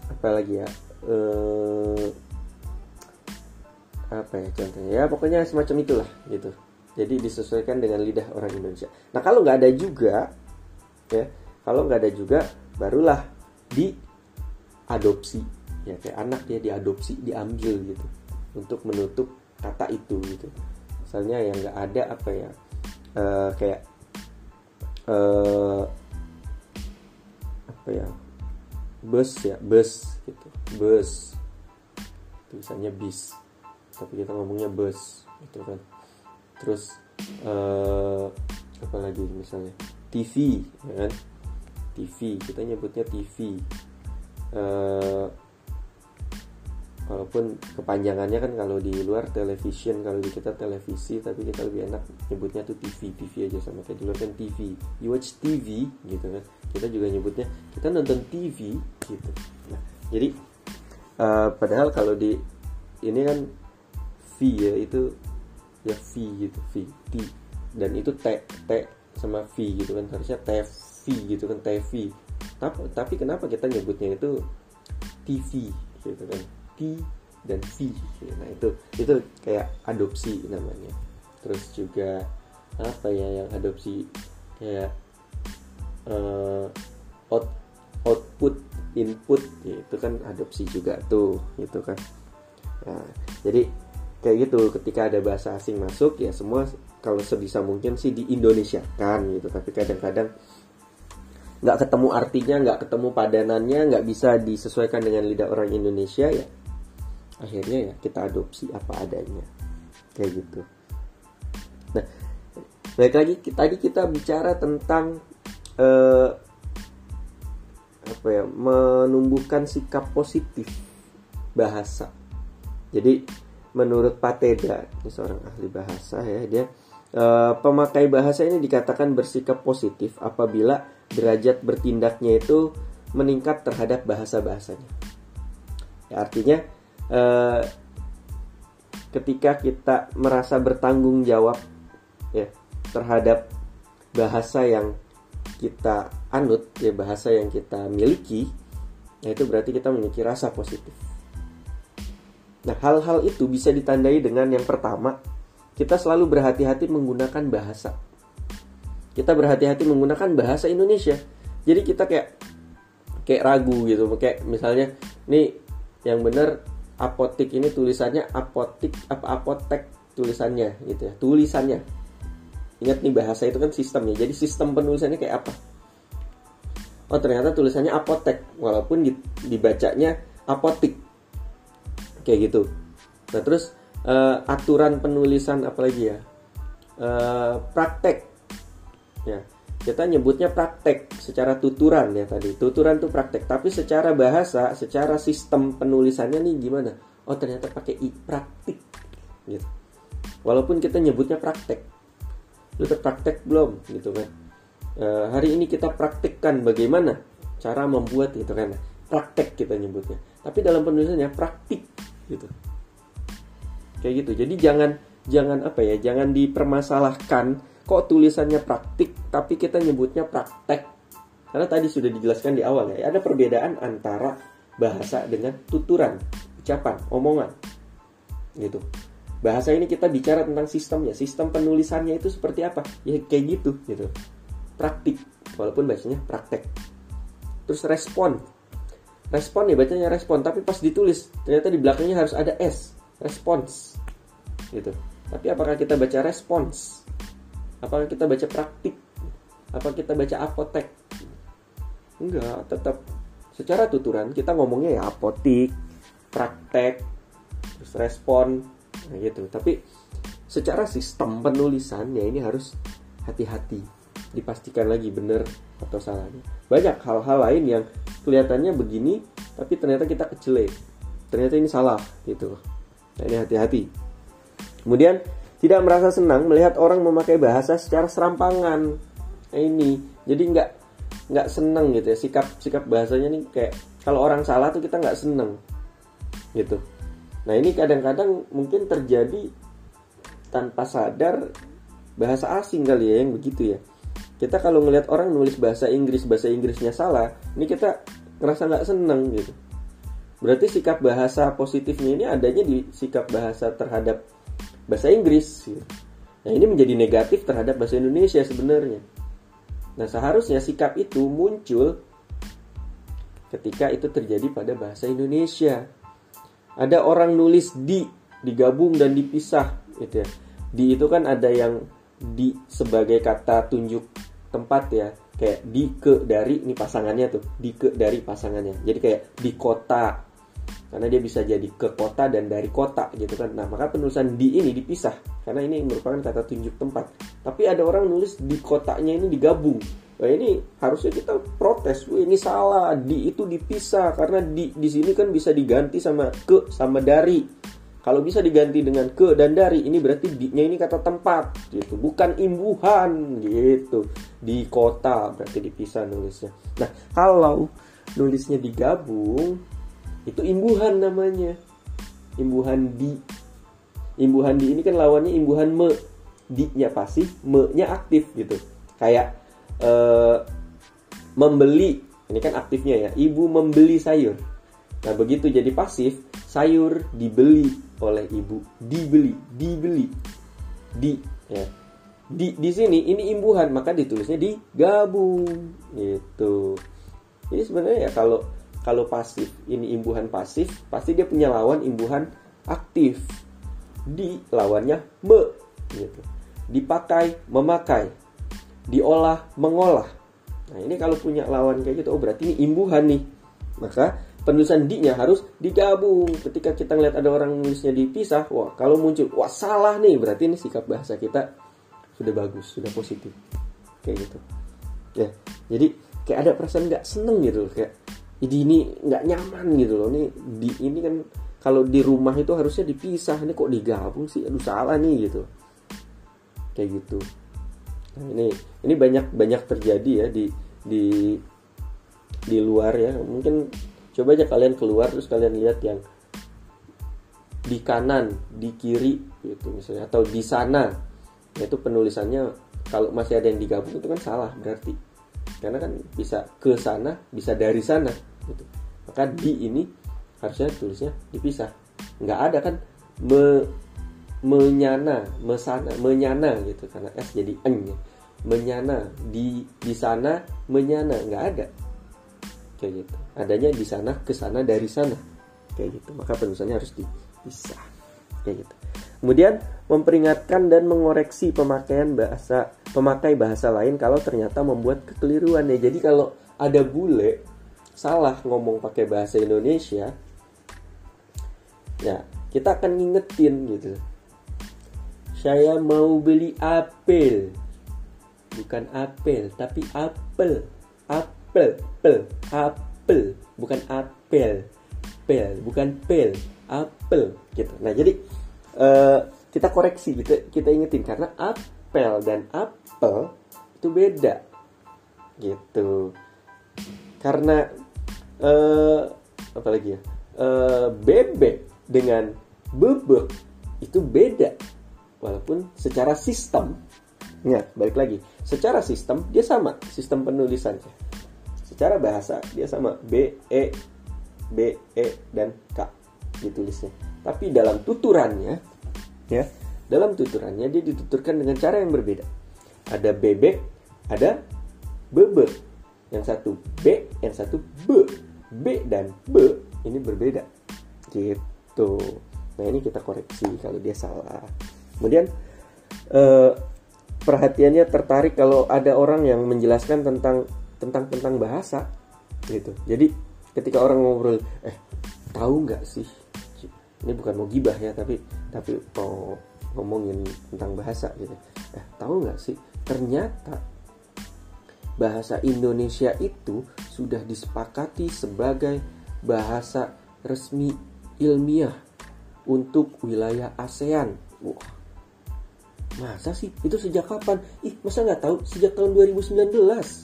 Speaker 1: apa lagi ya uh, apa ya contohnya? Ya pokoknya semacam itulah gitu. Jadi disesuaikan dengan lidah orang Indonesia. Nah kalau nggak ada juga ya kalau nggak ada juga barulah diadopsi ya kayak anak ya diadopsi diambil gitu. Untuk menutup kata itu gitu. Misalnya yang nggak ada apa ya? Uh, kayak uh, apa ya? Bus ya bus gitu. Bus. Tulisannya bis. Tapi kita ngomongnya bus gitu kan. Terus uh, apa lagi misalnya? TV ya kan? TV kita nyebutnya TV walaupun kepanjangannya kan kalau di luar television kalau di kita televisi tapi kita lebih enak nyebutnya tuh TV TV aja sama kayak di luar kan TV you watch TV gitu kan. Kita juga nyebutnya kita nonton TV gitu. Nah jadi uh, padahal kalau di ini kan V ya itu ya V gitu V T. Dan itu T T sama V gitu kan. Harusnya TV gitu kan TV tapi tapi kenapa kita nyebutnya itu TV gitu kan T dan V. Nah itu itu kayak adopsi namanya. Terus juga apa ya yang adopsi kayak uh, out, output input ya, itu kan adopsi juga tuh gitu kan. Nah, jadi kayak gitu ketika ada bahasa asing masuk ya semua kalau sebisa mungkin sih di Indonesia kan gitu. Tapi kadang-kadang nggak ketemu artinya nggak ketemu padanannya nggak bisa disesuaikan dengan lidah orang Indonesia ya akhirnya ya kita adopsi apa adanya. Kayak gitu. Nah baik lagi tadi kita bicara tentang eh, apa ya menumbuhkan sikap positif bahasa. Jadi menurut Pateda ini seorang ahli bahasa ya dia eh, pemakai bahasa ini dikatakan bersikap positif apabila derajat bertindaknya itu meningkat terhadap bahasa bahasanya ya artinya uh, ketika kita merasa bertanggung jawab ya terhadap bahasa yang kita anut ya bahasa yang kita miliki ya itu berarti kita memiliki rasa positif. Nah hal-hal itu bisa ditandai dengan yang pertama kita selalu berhati-hati menggunakan bahasa. Kita berhati-hati menggunakan bahasa Indonesia. Jadi kita kayak kayak ragu gitu kayak misalnya nih yang benar apotik ini tulisannya apotik apa apotek tulisannya gitu ya tulisannya. Ingat nih bahasa itu kan sistemnya. Jadi sistem penulisannya kayak apa? Oh ternyata tulisannya apotek walaupun dibacanya apotik. Kayak gitu. Nah terus uh, aturan penulisan apalagi ya? Uh, praktek. Ya kita nyebutnya praktek secara tuturan ya tadi. Tuturan tuh praktek. Tapi secara bahasa secara sistem penulisannya nih gimana? Oh ternyata pakai i praktik. Gitu. Walaupun kita nyebutnya praktek. Lu terpraktek belum? Gitu kan. E, hari ini kita praktikkan bagaimana cara membuat gitu kan. Praktek kita nyebutnya. Tapi dalam penulisannya praktik. Gitu. Kayak gitu. Jadi jangan jangan apa ya jangan dipermasalahkan kok tulisannya praktik tapi kita nyebutnya praktek. Karena tadi sudah dijelaskan di awal ya ada perbedaan antara bahasa dengan tuturan ucapan omongan. Gitu. Bahasa ini kita bicara tentang sistemnya sistem penulisannya itu seperti apa? Ya kayak gitu gitu. Praktik walaupun bahasanya praktek. Terus respon. Respon ya bacanya respon tapi pas ditulis ternyata di belakangnya harus ada s respons. Gitu. Tapi apakah kita baca respons apakah kita baca praktik? Apa kita baca apotek? Enggak tetap. Secara tuturan kita ngomongnya ya apotik praktek terus respon nah gitu. Tapi secara sistem penulisan ya ini harus hati-hati. Dipastikan lagi benar atau salahnya. Banyak hal-hal lain yang kelihatannya begini tapi ternyata kita kecelek ternyata ini salah gitu. Nah ini hati-hati. Kemudian tidak merasa senang melihat orang memakai bahasa secara serampangan. Nah, ini. Jadi nggak nggak seneng gitu ya. Sikap sikap bahasanya nih kayak kalau orang salah tuh kita nggak seneng. Gitu. Nah ini kadang-kadang mungkin terjadi tanpa sadar bahasa asing kali ya yang begitu ya. Kita kalau ngelihat orang nulis bahasa Inggris bahasa Inggrisnya salah ini kita ngerasa nggak seneng gitu. Berarti sikap bahasa positifnya ini adanya di sikap bahasa terhadap bahasa Inggris. Nah ini menjadi negatif terhadap bahasa Indonesia sebenarnya. Nah seharusnya sikap itu muncul ketika itu terjadi pada bahasa Indonesia. Ada orang nulis di, digabung dan dipisah, gitu ya. Di itu kan ada yang di sebagai kata tunjuk tempat ya, kayak di ke dari ini pasangannya tuh, di ke dari pasangannya. Jadi kayak di kota, karena dia bisa jadi ke kota dan dari kota gitu kan. Nah maka penulisan di ini dipisah. Karena ini merupakan kata tunjuk tempat. Tapi ada orang nulis di kotanya ini digabung. Nah ini harusnya kita protes, Wah, ini salah, di itu dipisah. Karena di di sini kan bisa diganti sama ke sama dari. Kalau bisa diganti dengan ke dan dari, ini berarti di-nya ini kata tempat gitu, bukan imbuhan gitu. Di kota berarti dipisah nulisnya. Nah, kalau nulisnya digabung, itu imbuhan namanya. Imbuhan di. Imbuhan di ini kan lawannya imbuhan me. Di nya pasif me nya aktif gitu. Kayak uh, membeli. Ini kan aktifnya ya. Ibu membeli sayur. Nah begitu jadi pasif sayur dibeli oleh ibu. Dibeli dibeli. Di ya. Di di sini ini imbuhan maka ditulisnya digabung. Gitu. Jadi sebenarnya ya kalau kalau pasif ini imbuhan pasif pasti dia punya lawan imbuhan aktif. Di lawannya me gitu. Dipakai memakai. Diolah mengolah. Nah ini kalau punya lawan kayak gitu oh berarti ini imbuhan nih. Maka penulisan di-nya harus digabung. Ketika kita ngeliat ada orang nulisnya dipisah wah kalau muncul wah salah nih. Berarti ini sikap bahasa kita sudah bagus sudah positif. Kayak gitu. Ya jadi kayak ada perasaan nggak seneng gitu kayak jadi ini nggak nyaman gitu loh. Ini di ini kan kalau di rumah itu harusnya dipisah. Ini kok digabung sih? Aduh salah nih gitu. Kayak gitu. Nah, ini ini banyak banyak terjadi ya di di di luar ya. Mungkin coba aja kalian keluar terus kalian lihat yang di kanan di kiri gitu misalnya atau di sana. Itu penulisannya kalau masih ada yang digabung itu kan salah berarti karena kan bisa ke sana bisa dari sana gitu. Maka di ini harusnya tulisnya dipisah. Nggak ada kan me, menyana mesana menyana gitu. Karena s jadi n menyana di di sana menyana nggak ada. Kayak gitu. Adanya di sana ke sana dari sana. Kayak gitu. Maka penulisannya harus dipisah. Kayak gitu kemudian memperingatkan dan mengoreksi pemakaian bahasa pemakai bahasa lain kalau ternyata membuat kekeliruan ya. Jadi kalau ada bule salah ngomong pakai bahasa Indonesia ya kita akan ngingetin gitu. Saya mau beli apel. Bukan apel tapi apel. Apel pel apel. Bukan apel pel bukan pel apel gitu. Nah jadi uh, kita koreksi kita kita ingetin. Karena apel dan apel itu beda. Gitu. Karena uh, apa lagi ya? Uh, bebek dengan bebek itu beda. Walaupun secara sistem Ingat, balik lagi. Secara sistem dia sama, sistem penulisannya. Secara bahasa dia sama. B E B E dan K ditulisnya. Tapi dalam tuturannya ya, dalam tuturannya dia dituturkan dengan cara yang berbeda. Ada bebek, ada bebe. Yang satu B, yang satu B. B dan B ini berbeda. Gitu. Nah, ini kita koreksi kalau dia salah. Kemudian eh, perhatiannya tertarik kalau ada orang yang menjelaskan tentang tentang tentang bahasa gitu jadi ketika orang ngobrol eh tahu nggak sih ini bukan mau gibah ya tapi tapi mau ngomongin tentang bahasa gitu. Eh tahu nggak sih? Ternyata bahasa Indonesia itu sudah disepakati sebagai bahasa resmi ilmiah untuk wilayah ASEAN. Wah. Masa sih? Itu sejak kapan? Ih masa nggak tahu? Sejak tahun 2019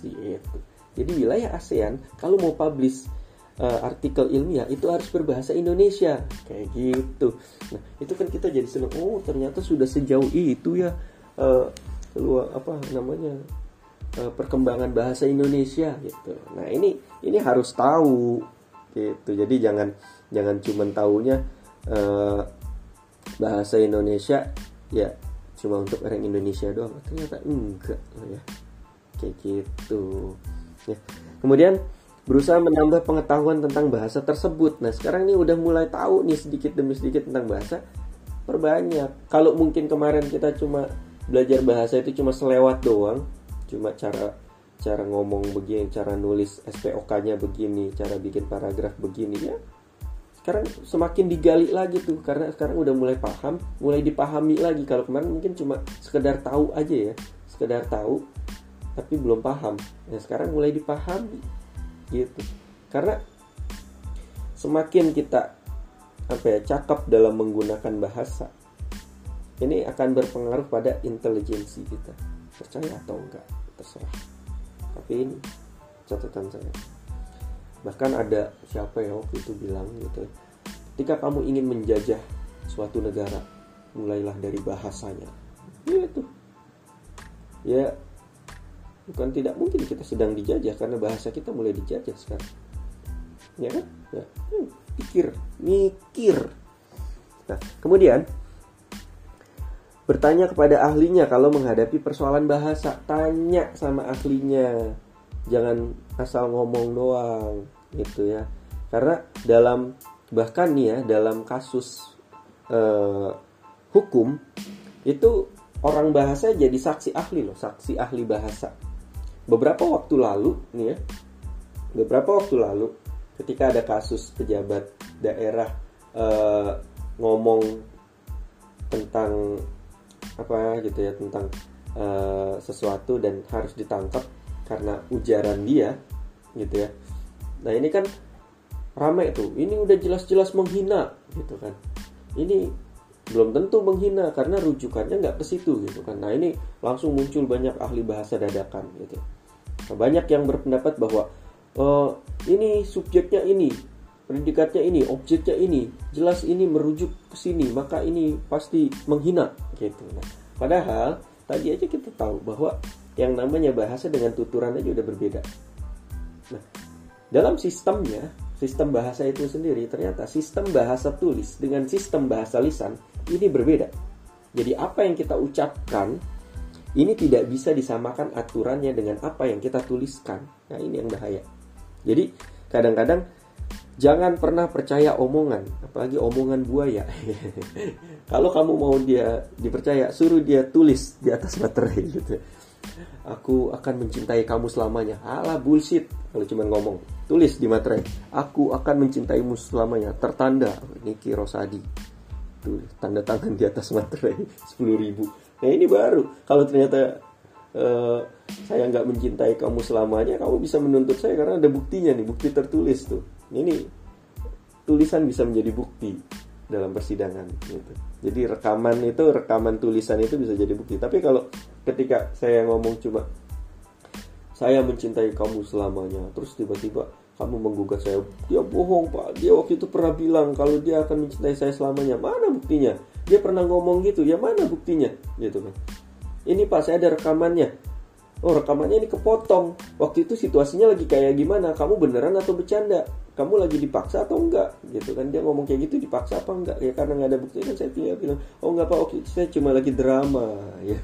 Speaker 1: gitu. Jadi wilayah ASEAN kalau mau publish uh, artikel ilmiah itu harus berbahasa Indonesia. Kayak gitu. Nah itu kan kita jadi seneng oh ternyata sudah sejauh itu ya uh, luar apa namanya uh, perkembangan bahasa Indonesia gitu. Nah ini ini harus tahu gitu. Jadi jangan jangan cuma tahunya uh, bahasa Indonesia ya cuma untuk orang Indonesia doang. Ternyata enggak ya. Kayak gitu ya. Kemudian berusaha menambah pengetahuan tentang bahasa tersebut. Nah sekarang ini udah mulai tahu nih sedikit demi sedikit tentang bahasa perbanyak. Kalau mungkin kemarin kita cuma belajar bahasa itu cuma selewat doang cuma cara cara ngomong begini cara nulis SPOK-nya begini cara bikin paragraf begini ya. Sekarang semakin digali lagi tuh karena sekarang udah mulai paham mulai dipahami lagi. Kalau kemarin mungkin cuma sekedar tahu aja ya sekedar tahu tapi belum paham. Ya sekarang mulai dipahami gitu. Karena semakin kita apa ya cakap dalam menggunakan bahasa ini akan berpengaruh pada intelijensi kita. Percaya atau enggak terserah. Tapi ini catatan saya. Bahkan ada siapa ya waktu itu bilang gitu ketika kamu ingin menjajah suatu negara mulailah dari bahasanya. Ya itu ya bukan tidak mungkin kita sedang dijajah karena bahasa kita mulai dijajah sekarang. Ya kan? Ya. Hmm, pikir mikir. Nah kemudian bertanya kepada ahlinya kalau menghadapi persoalan bahasa. Tanya sama ahlinya. Jangan asal ngomong doang gitu ya. Karena dalam bahkan nih ya dalam kasus eh, hukum itu orang bahasa jadi saksi ahli loh saksi ahli bahasa beberapa waktu lalu nih ya beberapa waktu lalu ketika ada kasus pejabat daerah eh, ngomong tentang apa gitu ya tentang uh, sesuatu dan harus ditangkap karena ujaran dia gitu ya. Nah ini kan ramai tuh. Ini udah jelas-jelas menghina gitu kan. Ini belum tentu menghina karena rujukannya nggak ke situ gitu kan. Nah ini langsung muncul banyak ahli bahasa dadakan gitu. Nah, banyak yang berpendapat bahwa oh, ini subjeknya ini predikatnya ini objeknya ini jelas ini merujuk ke sini maka ini pasti menghina gitu. Nah padahal tadi aja kita tahu bahwa yang namanya bahasa dengan tuturan aja udah berbeda. Nah, dalam sistemnya, sistem bahasa itu sendiri ternyata sistem bahasa tulis dengan sistem bahasa lisan ini berbeda. Jadi apa yang kita ucapkan ini tidak bisa disamakan aturannya dengan apa yang kita tuliskan. Nah, ini yang bahaya. Jadi, kadang-kadang jangan pernah percaya omongan, apalagi omongan buaya. *laughs* Kalau kamu mau dia dipercaya, suruh dia tulis di atas materai gitu. Aku akan mencintai kamu selamanya. Alah bullshit kalau cuma ngomong. Tulis di materai. Aku akan mencintaimu selamanya. Tertanda Niki Rosadi. Tulis tanda tangan di atas materai *laughs* 10 ribu Nah ini baru. Kalau ternyata uh, saya nggak mencintai kamu selamanya, kamu bisa menuntut saya karena ada buktinya nih, bukti tertulis tuh. Ini tulisan bisa menjadi bukti dalam persidangan gitu. Jadi rekaman itu rekaman tulisan itu bisa jadi bukti. Tapi kalau ketika saya ngomong cuma saya mencintai kamu selamanya, terus tiba-tiba kamu menggugat saya, dia bohong pak, dia waktu itu pernah bilang kalau dia akan mencintai saya selamanya, mana buktinya? dia pernah ngomong gitu. Ya mana buktinya? Gitu kan. Ini pak saya ada rekamannya. Oh rekamannya ini kepotong. Waktu itu situasinya lagi kayak gimana? Kamu beneran atau bercanda? Kamu lagi dipaksa atau enggak? Gitu kan. Dia ngomong kayak gitu dipaksa apa enggak? Ya karena nggak ada bukti kan saya tinggal bilang oh enggak pak. Oke saya cuma lagi drama. Ya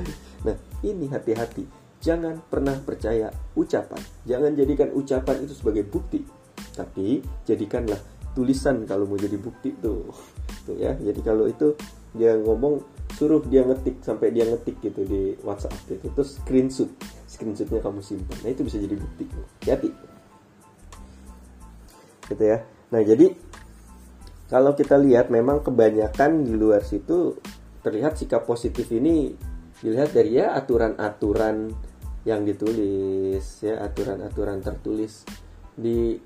Speaker 1: *laughs* nah ini hati-hati jangan pernah percaya ucapan. Jangan jadikan ucapan itu sebagai bukti. Tapi jadikanlah tulisan kalau mau jadi bukti tuh. *laughs* Tuh ya. Jadi kalau itu dia ngomong suruh dia ngetik sampai dia ngetik gitu di WhatsApp gitu. Terus screenshot. Screenshotnya kamu simpan. Nah itu bisa jadi bukti. Hati gitu ya. Nah jadi kalau kita lihat memang kebanyakan di luar situ terlihat sikap positif ini dilihat dari ya aturan-aturan yang ditulis ya aturan-aturan tertulis di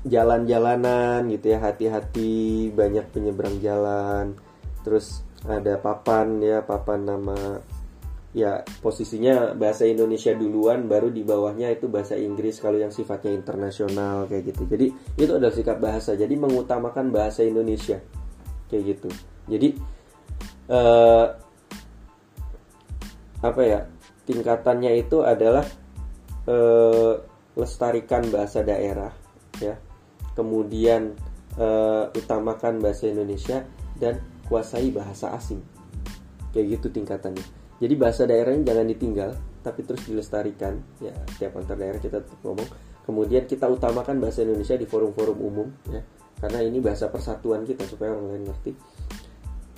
Speaker 1: jalan-jalanan gitu ya hati-hati banyak penyeberang jalan. Terus ada papan ya papan nama ya posisinya bahasa Indonesia duluan baru di bawahnya itu bahasa Inggris kalau yang sifatnya internasional kayak gitu. Jadi itu adalah sikap bahasa jadi mengutamakan bahasa Indonesia kayak gitu. Jadi eh, apa ya tingkatannya itu adalah eh, lestarikan bahasa daerah ya. Kemudian uh, utamakan bahasa Indonesia dan kuasai bahasa asing. Kayak gitu tingkatannya. Jadi bahasa daerahnya jangan ditinggal tapi terus dilestarikan. Ya tiap antar daerah kita tetap ngomong. Kemudian kita utamakan bahasa Indonesia di forum-forum umum ya. Karena ini bahasa persatuan kita supaya orang lain ngerti.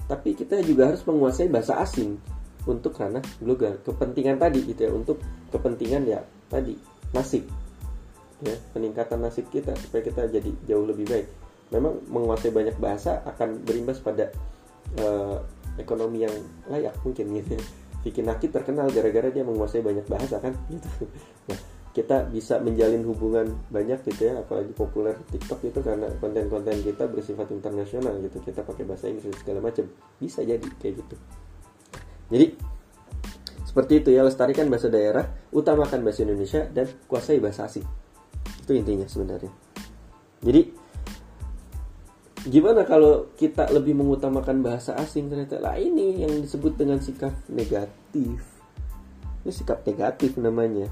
Speaker 1: Tapi kita juga harus menguasai bahasa asing untuk karena global. Kepentingan tadi gitu ya untuk kepentingan ya tadi nasib. Ya peningkatan nasib kita supaya kita jadi jauh lebih baik. Memang menguasai banyak bahasa akan berimbas pada uh, ekonomi yang layak mungkin gitu ya. Vicky Naki terkenal gara-gara dia menguasai banyak bahasa kan gitu. Nah kita bisa menjalin hubungan banyak gitu ya apalagi populer TikTok itu karena konten-konten kita bersifat internasional gitu. Kita pakai bahasa Inggris segala macam. Bisa jadi kayak gitu jadi seperti itu ya lestarikan bahasa daerah utamakan bahasa Indonesia dan kuasai bahasa asing. Itu intinya sebenarnya. Jadi gimana kalau kita lebih mengutamakan bahasa asing? Ternyata lah ini yang disebut dengan sikap negatif. Ini sikap negatif namanya.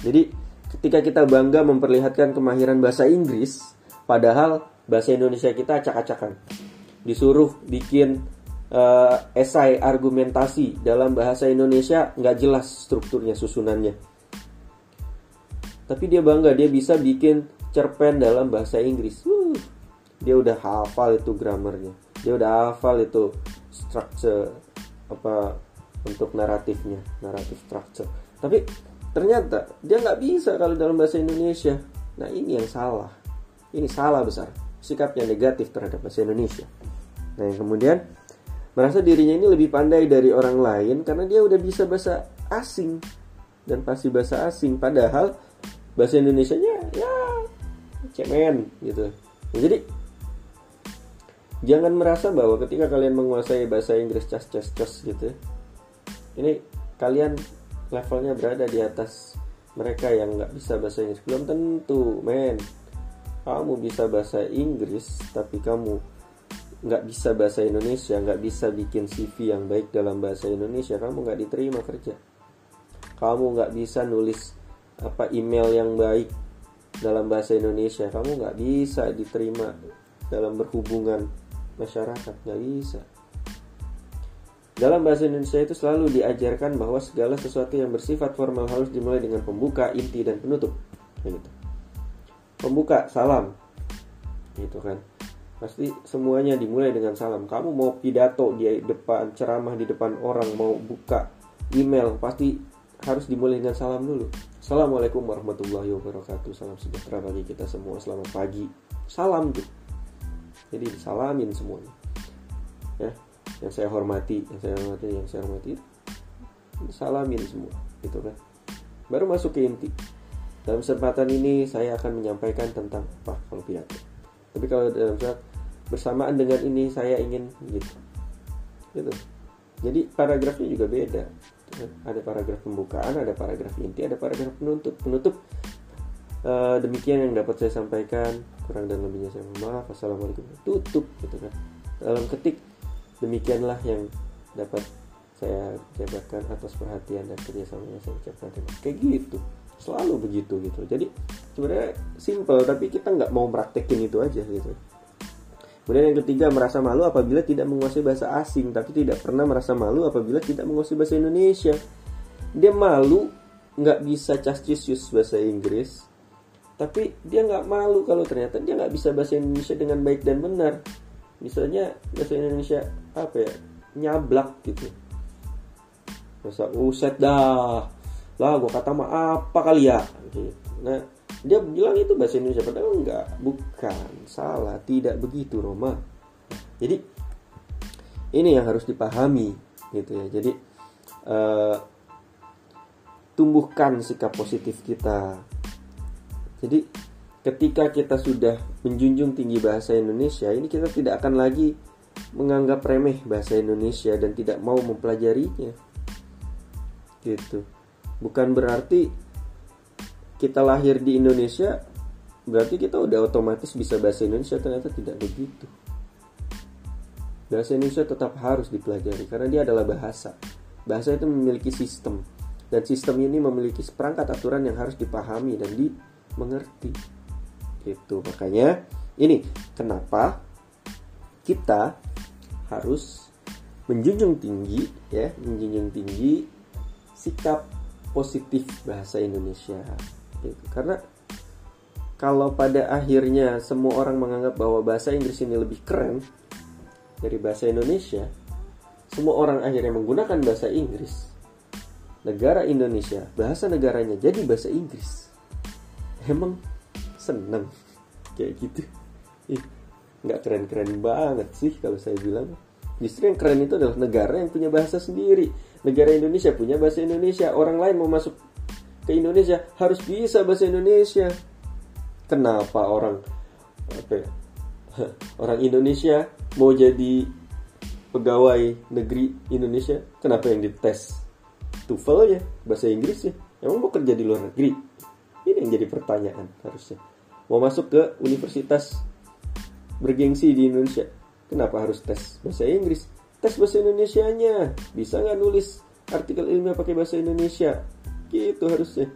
Speaker 1: Jadi ketika kita bangga memperlihatkan kemahiran bahasa Inggris padahal bahasa Indonesia kita acak-acakan. Disuruh bikin uh, esai argumentasi dalam bahasa Indonesia nggak jelas strukturnya susunannya. Tapi dia bangga dia bisa bikin cerpen dalam bahasa Inggris. Uh, dia udah hafal itu grammarnya. Dia udah hafal itu structure apa untuk naratifnya naratif structure. Tapi ternyata dia nggak bisa kalau dalam bahasa Indonesia. Nah ini yang salah. Ini salah besar. Sikapnya negatif terhadap bahasa Indonesia. Nah yang kemudian merasa dirinya ini lebih pandai dari orang lain karena dia udah bisa bahasa asing. Dan pasti bahasa asing. Padahal bahasa Indonesia nya ya cemen gitu. Jadi jangan merasa bahwa ketika kalian menguasai bahasa Inggris cas cas cas gitu ini kalian levelnya berada di atas mereka yang nggak bisa bahasa Inggris. Belum tentu men. Kamu bisa bahasa Inggris tapi kamu nggak bisa bahasa Indonesia nggak bisa bikin CV yang baik dalam bahasa Indonesia kamu nggak diterima kerja kamu nggak bisa nulis apa email yang baik dalam bahasa Indonesia kamu nggak bisa diterima dalam berhubungan masyarakat nggak bisa Dalam bahasa Indonesia itu selalu diajarkan bahwa segala sesuatu yang bersifat formal harus dimulai dengan pembuka, inti, dan penutup. Gitu. Pembuka, salam. Gitu kan. Pasti semuanya dimulai dengan salam. Kamu mau pidato di depan, ceramah di depan orang, mau buka email, pasti harus dimulai dengan salam dulu. Assalamualaikum warahmatullahi wabarakatuh. Salam sejahtera bagi kita semua. Selamat pagi. Salam tuh. Jadi disalamin semuanya. Ya, yang saya hormati yang saya hormati yang saya hormati salamin semua gitu kan baru masuk ke inti dalam kesempatan ini saya akan menyampaikan tentang apa kalau pidato tapi kalau dalam saat bersamaan dengan ini saya ingin gitu. Gitu. Jadi paragrafnya juga beda. Ada paragraf pembukaan ada paragraf inti ada paragraf penutup. Penutup uh, demikian yang dapat saya sampaikan. Kurang dan lebihnya saya mohon maaf. Assalamualaikum tutup gitu kan. Dalam ketik demikianlah yang dapat saya jabarkan atas perhatian dan kerjasama yang saya ucapkan. Kayak gitu. Selalu begitu gitu. Jadi sebenarnya simple tapi kita nggak mau praktekin itu aja gitu kemudian yang ketiga merasa malu apabila tidak menguasai bahasa asing tapi tidak pernah merasa malu apabila tidak menguasai bahasa Indonesia. Dia malu nggak bisa cascisius bahasa Inggris tapi dia nggak malu kalau ternyata dia nggak bisa bahasa Indonesia dengan baik dan benar. Misalnya bahasa Indonesia apa ya nyablak gitu. Masa uset dah lah gue kata mah apa kali ya? Gitu. Nah dia bilang itu bahasa Indonesia padahal enggak. Bukan. Salah. Tidak begitu Roma. Jadi ini yang harus dipahami gitu ya. Jadi uh, tumbuhkan sikap positif kita. Jadi ketika kita sudah menjunjung tinggi bahasa Indonesia, ini kita tidak akan lagi menganggap remeh bahasa Indonesia dan tidak mau mempelajarinya. Gitu. Bukan berarti kita lahir di Indonesia berarti kita udah otomatis bisa bahasa Indonesia ternyata tidak begitu. Bahasa Indonesia tetap harus dipelajari karena dia adalah bahasa. Bahasa itu memiliki sistem dan sistem ini memiliki perangkat aturan yang harus dipahami dan dimengerti gitu makanya ini kenapa kita harus menjunjung tinggi ya menjunjung tinggi sikap positif bahasa Indonesia gitu. karena kalau pada akhirnya semua orang menganggap bahwa bahasa Inggris ini lebih keren dari bahasa Indonesia semua orang akhirnya menggunakan bahasa Inggris. Negara Indonesia bahasa negaranya jadi bahasa Inggris. Emang seneng kayak gitu. Ih nggak keren-keren banget sih kalau saya bilang. Justru yang keren itu adalah negara yang punya bahasa sendiri. Negara Indonesia punya bahasa Indonesia. Orang lain mau masuk ke Indonesia harus bisa bahasa Indonesia. Kenapa orang apa ya, orang Indonesia mau jadi pegawai negeri Indonesia? Kenapa yang dites TOEFL ya bahasa Inggris ya emang mau kerja di luar negeri? Ini yang jadi pertanyaan harusnya. Mau masuk ke universitas bergengsi di Indonesia kenapa harus tes bahasa Inggris? Tes bahasa Indonesia-nya. Bisa nggak nulis artikel ilmiah pakai bahasa Indonesia gitu harusnya.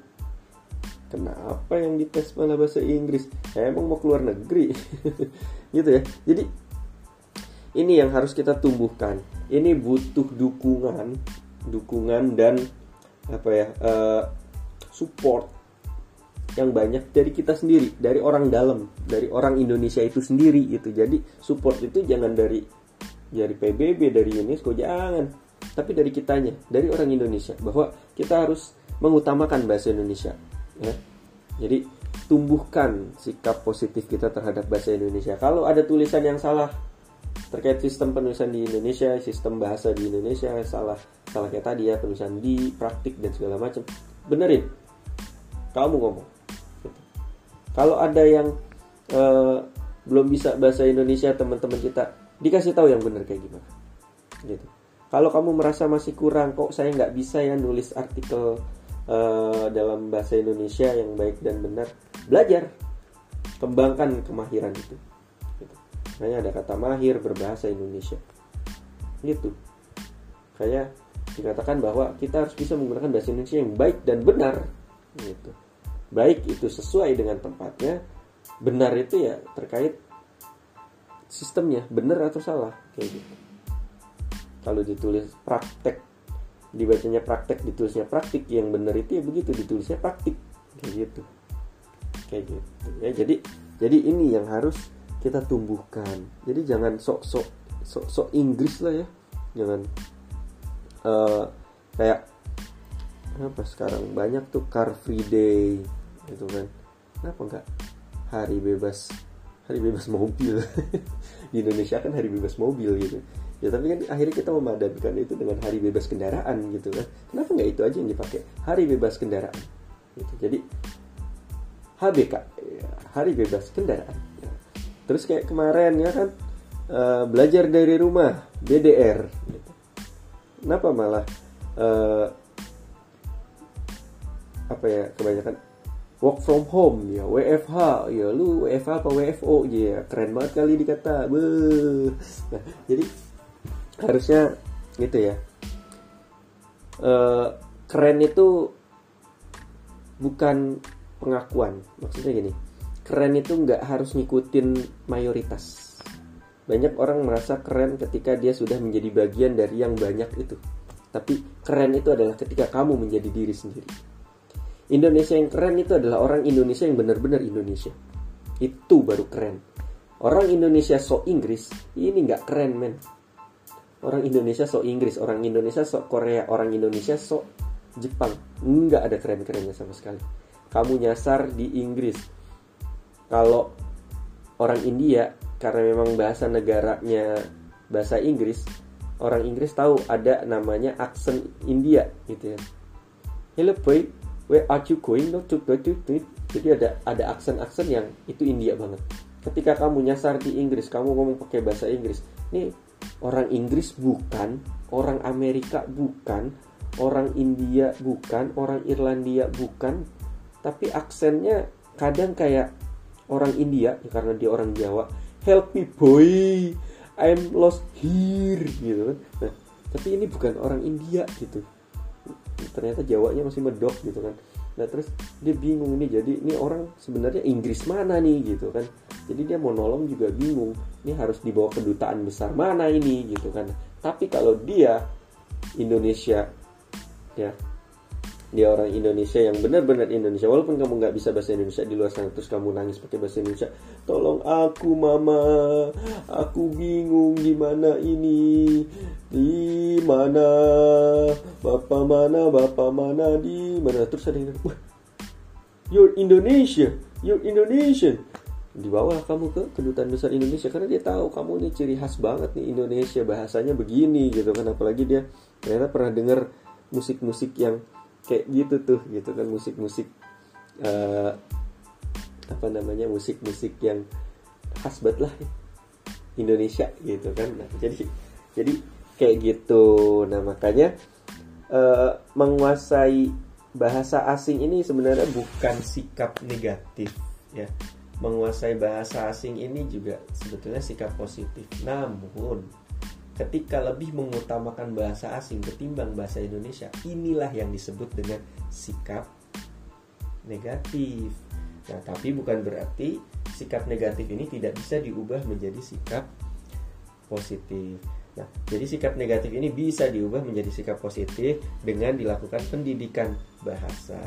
Speaker 1: Kenapa yang dites malah bahasa Inggris? Emang mau keluar negeri. *laughs* Gitu ya. Jadi ini yang harus kita tumbuhkan. Ini butuh dukungan dukungan dan apa ya uh, support yang banyak dari kita sendiri, dari orang dalam, dari orang Indonesia itu sendiri itu. Jadi support itu jangan dari dari PBB, dari UNESCO, jangan. Tapi dari kitanya, dari orang Indonesia bahwa kita harus mengutamakan bahasa Indonesia, ya. Jadi tumbuhkan sikap positif kita terhadap bahasa Indonesia. Kalau ada tulisan yang salah terkait sistem penulisan di Indonesia, sistem bahasa di Indonesia salah, salah kayak tadi ya penulisan di praktik dan segala macam, benerin. Kamu ngomong kalau ada yang uh, belum bisa bahasa Indonesia teman-teman kita dikasih tahu yang benar kayak gimana gitu kalau kamu merasa masih kurang kok saya nggak bisa ya nulis artikel uh, dalam bahasa Indonesia yang baik dan benar belajar. Kembangkan kemahiran itu. Gitu. Makanya ada kata mahir berbahasa Indonesia. Gitu. Kayak dikatakan bahwa kita harus bisa menggunakan bahasa Indonesia yang baik dan benar. Gitu. Baik itu sesuai dengan tempatnya benar itu ya terkait sistemnya benar atau salah. Kayak gitu. Kalau ditulis praktek dibacanya praktek ditulisnya praktik yang benar itu ya begitu ditulisnya praktik. Kayak gitu. Kayak gitu. Ya jadi jadi ini yang harus kita tumbuhkan. Jadi jangan sok sok sok sok Inggris lah ya. Jangan uh, kayak apa sekarang banyak tuh car free day gitu kan. Kenapa enggak hari bebas hari bebas mobil? *laughs* Di Indonesia kan hari bebas mobil gitu ya tapi kan akhirnya kita memadankan itu dengan hari bebas kendaraan gitu kan kenapa nggak itu aja yang dipakai hari bebas kendaraan gitu jadi HBK ya, hari bebas kendaraan ya. terus kayak kemarin ya kan uh, belajar dari rumah BDR gitu. kenapa malah uh, apa ya kebanyakan work from home ya WFH ya lu WFH apa WFO ya keren banget kali dikata Beuh. nah jadi harusnya gitu ya uh, keren itu bukan pengakuan maksudnya gini keren itu nggak harus ngikutin mayoritas banyak orang merasa keren ketika dia sudah menjadi bagian dari yang banyak itu tapi keren itu adalah ketika kamu menjadi diri sendiri Indonesia yang keren itu adalah orang Indonesia yang benar-benar Indonesia. Itu baru keren. Orang Indonesia so Inggris, ini nggak keren men. Orang Indonesia so Inggris, orang Indonesia so Korea, orang Indonesia so Jepang. Nggak ada keren-kerennya sama sekali. Kamu nyasar di Inggris. Kalau orang India, karena memang bahasa negaranya bahasa Inggris, orang Inggris tahu ada namanya aksen India gitu ya. Hello boy, where are you going no to go to jadi ada ada aksen-aksen yang itu India banget ketika kamu nyasar di Inggris kamu ngomong pakai bahasa Inggris nih orang Inggris bukan orang Amerika bukan orang India bukan orang Irlandia bukan. Tapi aksennya kadang kayak orang India ya karena dia orang Jawa help me boy I'm lost here gitu kan. Nah, tapi ini bukan orang India gitu. Ternyata Jawanya masih medok gitu kan nah terus dia bingung ini jadi ini orang sebenarnya Inggris mana nih gitu kan. Jadi dia mau nolong juga bingung ini harus dibawa kedutaan besar mana ini gitu kan. Tapi kalau dia Indonesia ya dia orang Indonesia yang benar-benar Indonesia. Walaupun kamu nggak bisa bahasa Indonesia di luar sana terus kamu nangis pakai bahasa Indonesia tolong aku mama. Aku bingung gimana ini di mana bapak mana bapak mana di mana. Terus ada yang wah you're Indonesia you're Indonesian. Dibawa kamu ke kedutaan besar Indonesia karena dia tahu kamu ini ciri khas banget nih Indonesia bahasanya begini gitu kan. Apalagi dia ternyata pernah dengar musik-musik yang kayak gitu tuh gitu kan musik-musik uh, apa namanya musik-musik yang khas banget lah Indonesia gitu kan. Nah, jadi jadi kayak gitu. Nah makanya uh, menguasai bahasa asing ini sebenarnya bukan sikap negatif ya. Menguasai bahasa asing ini juga sebetulnya sikap positif. Namun ketika lebih mengutamakan bahasa asing ketimbang bahasa Indonesia, inilah yang disebut dengan sikap negatif. Nah, tapi bukan berarti sikap negatif ini tidak bisa diubah menjadi sikap positif. Nah, jadi sikap negatif ini bisa diubah menjadi sikap positif dengan dilakukan pendidikan bahasa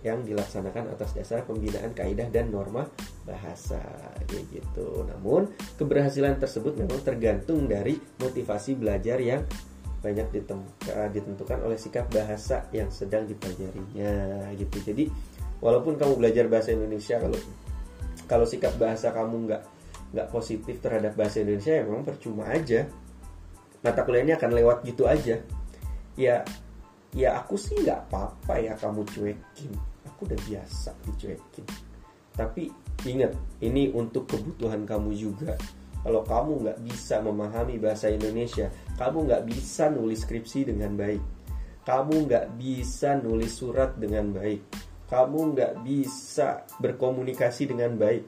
Speaker 1: yang dilaksanakan atas dasar pembinaan kaidah dan norma bahasa kayak gitu. Namun, keberhasilan tersebut memang tergantung dari motivasi belajar yang banyak ditentukan oleh sikap bahasa yang sedang dipelajarinya gitu. Jadi, walaupun kamu belajar bahasa Indonesia kalau kalau sikap bahasa kamu nggak nggak positif terhadap bahasa Indonesia ya memang percuma aja mata kuliahnya akan lewat gitu aja. Ya ya aku sih nggak apa-apa ya kamu cuekin. Aku udah biasa dicuekin. Tapi ingat ini untuk kebutuhan kamu juga. Kalau kamu nggak bisa memahami bahasa Indonesia kamu nggak bisa nulis skripsi dengan baik. Kamu nggak bisa nulis surat dengan baik. Kamu nggak bisa berkomunikasi dengan baik.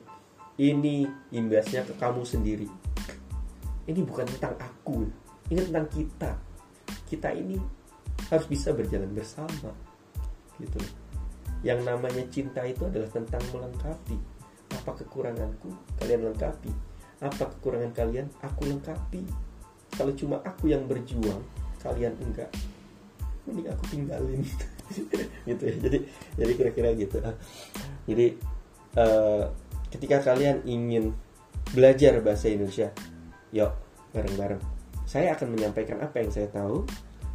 Speaker 1: Ini imbasnya ke kamu sendiri. Ini bukan tentang aku ini tentang kita. Kita ini harus bisa berjalan bersama gitu yang namanya cinta itu adalah tentang melengkapi. Apa kekuranganku kalian lengkapi. Apa kekurangan kalian aku lengkapi. Kalau cuma aku yang berjuang kalian enggak. Mending aku tinggalin. *laughs* Gitu ya. Jadi jadi kira-kira gitu. Jadi uh, ketika kalian ingin belajar bahasa Indonesia yuk bareng-bareng saya akan menyampaikan apa yang saya tahu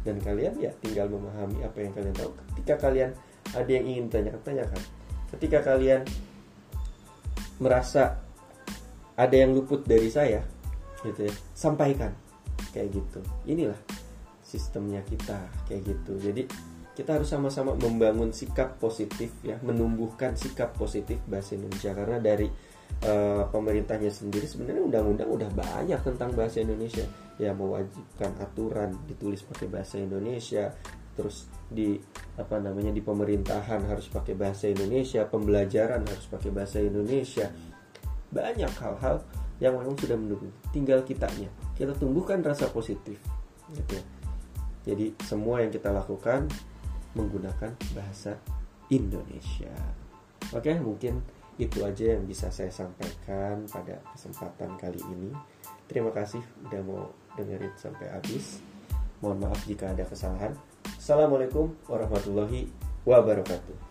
Speaker 1: dan kalian ya tinggal memahami apa yang kalian tahu. Ketika kalian ada yang ingin tanyakan tanyakan ketika kalian merasa ada yang luput dari saya gitu ya sampaikan. Kayak gitu. Inilah sistemnya kita kayak gitu. Jadi kita harus sama-sama membangun sikap positif ya menumbuhkan sikap positif bahasa Indonesia. Karena dari uh, pemerintahnya sendiri sebenarnya undang-undang udah banyak tentang bahasa Indonesia. Ya mewajibkan aturan ditulis pakai bahasa Indonesia terus di apa namanya di pemerintahan harus pakai bahasa Indonesia pembelajaran harus pakai bahasa Indonesia. Banyak hal-hal yang memang sudah mendukung. Tinggal kitanya. Kita tumbuhkan rasa positif gitu ya. Jadi semua yang kita lakukan menggunakan bahasa Indonesia. Oke mungkin itu aja yang bisa saya sampaikan pada kesempatan kali ini. Terima kasih udah mau dengerin sampai habis. Mohon maaf jika ada kesalahan. Assalamualaikum warahmatullahi wabarakatuh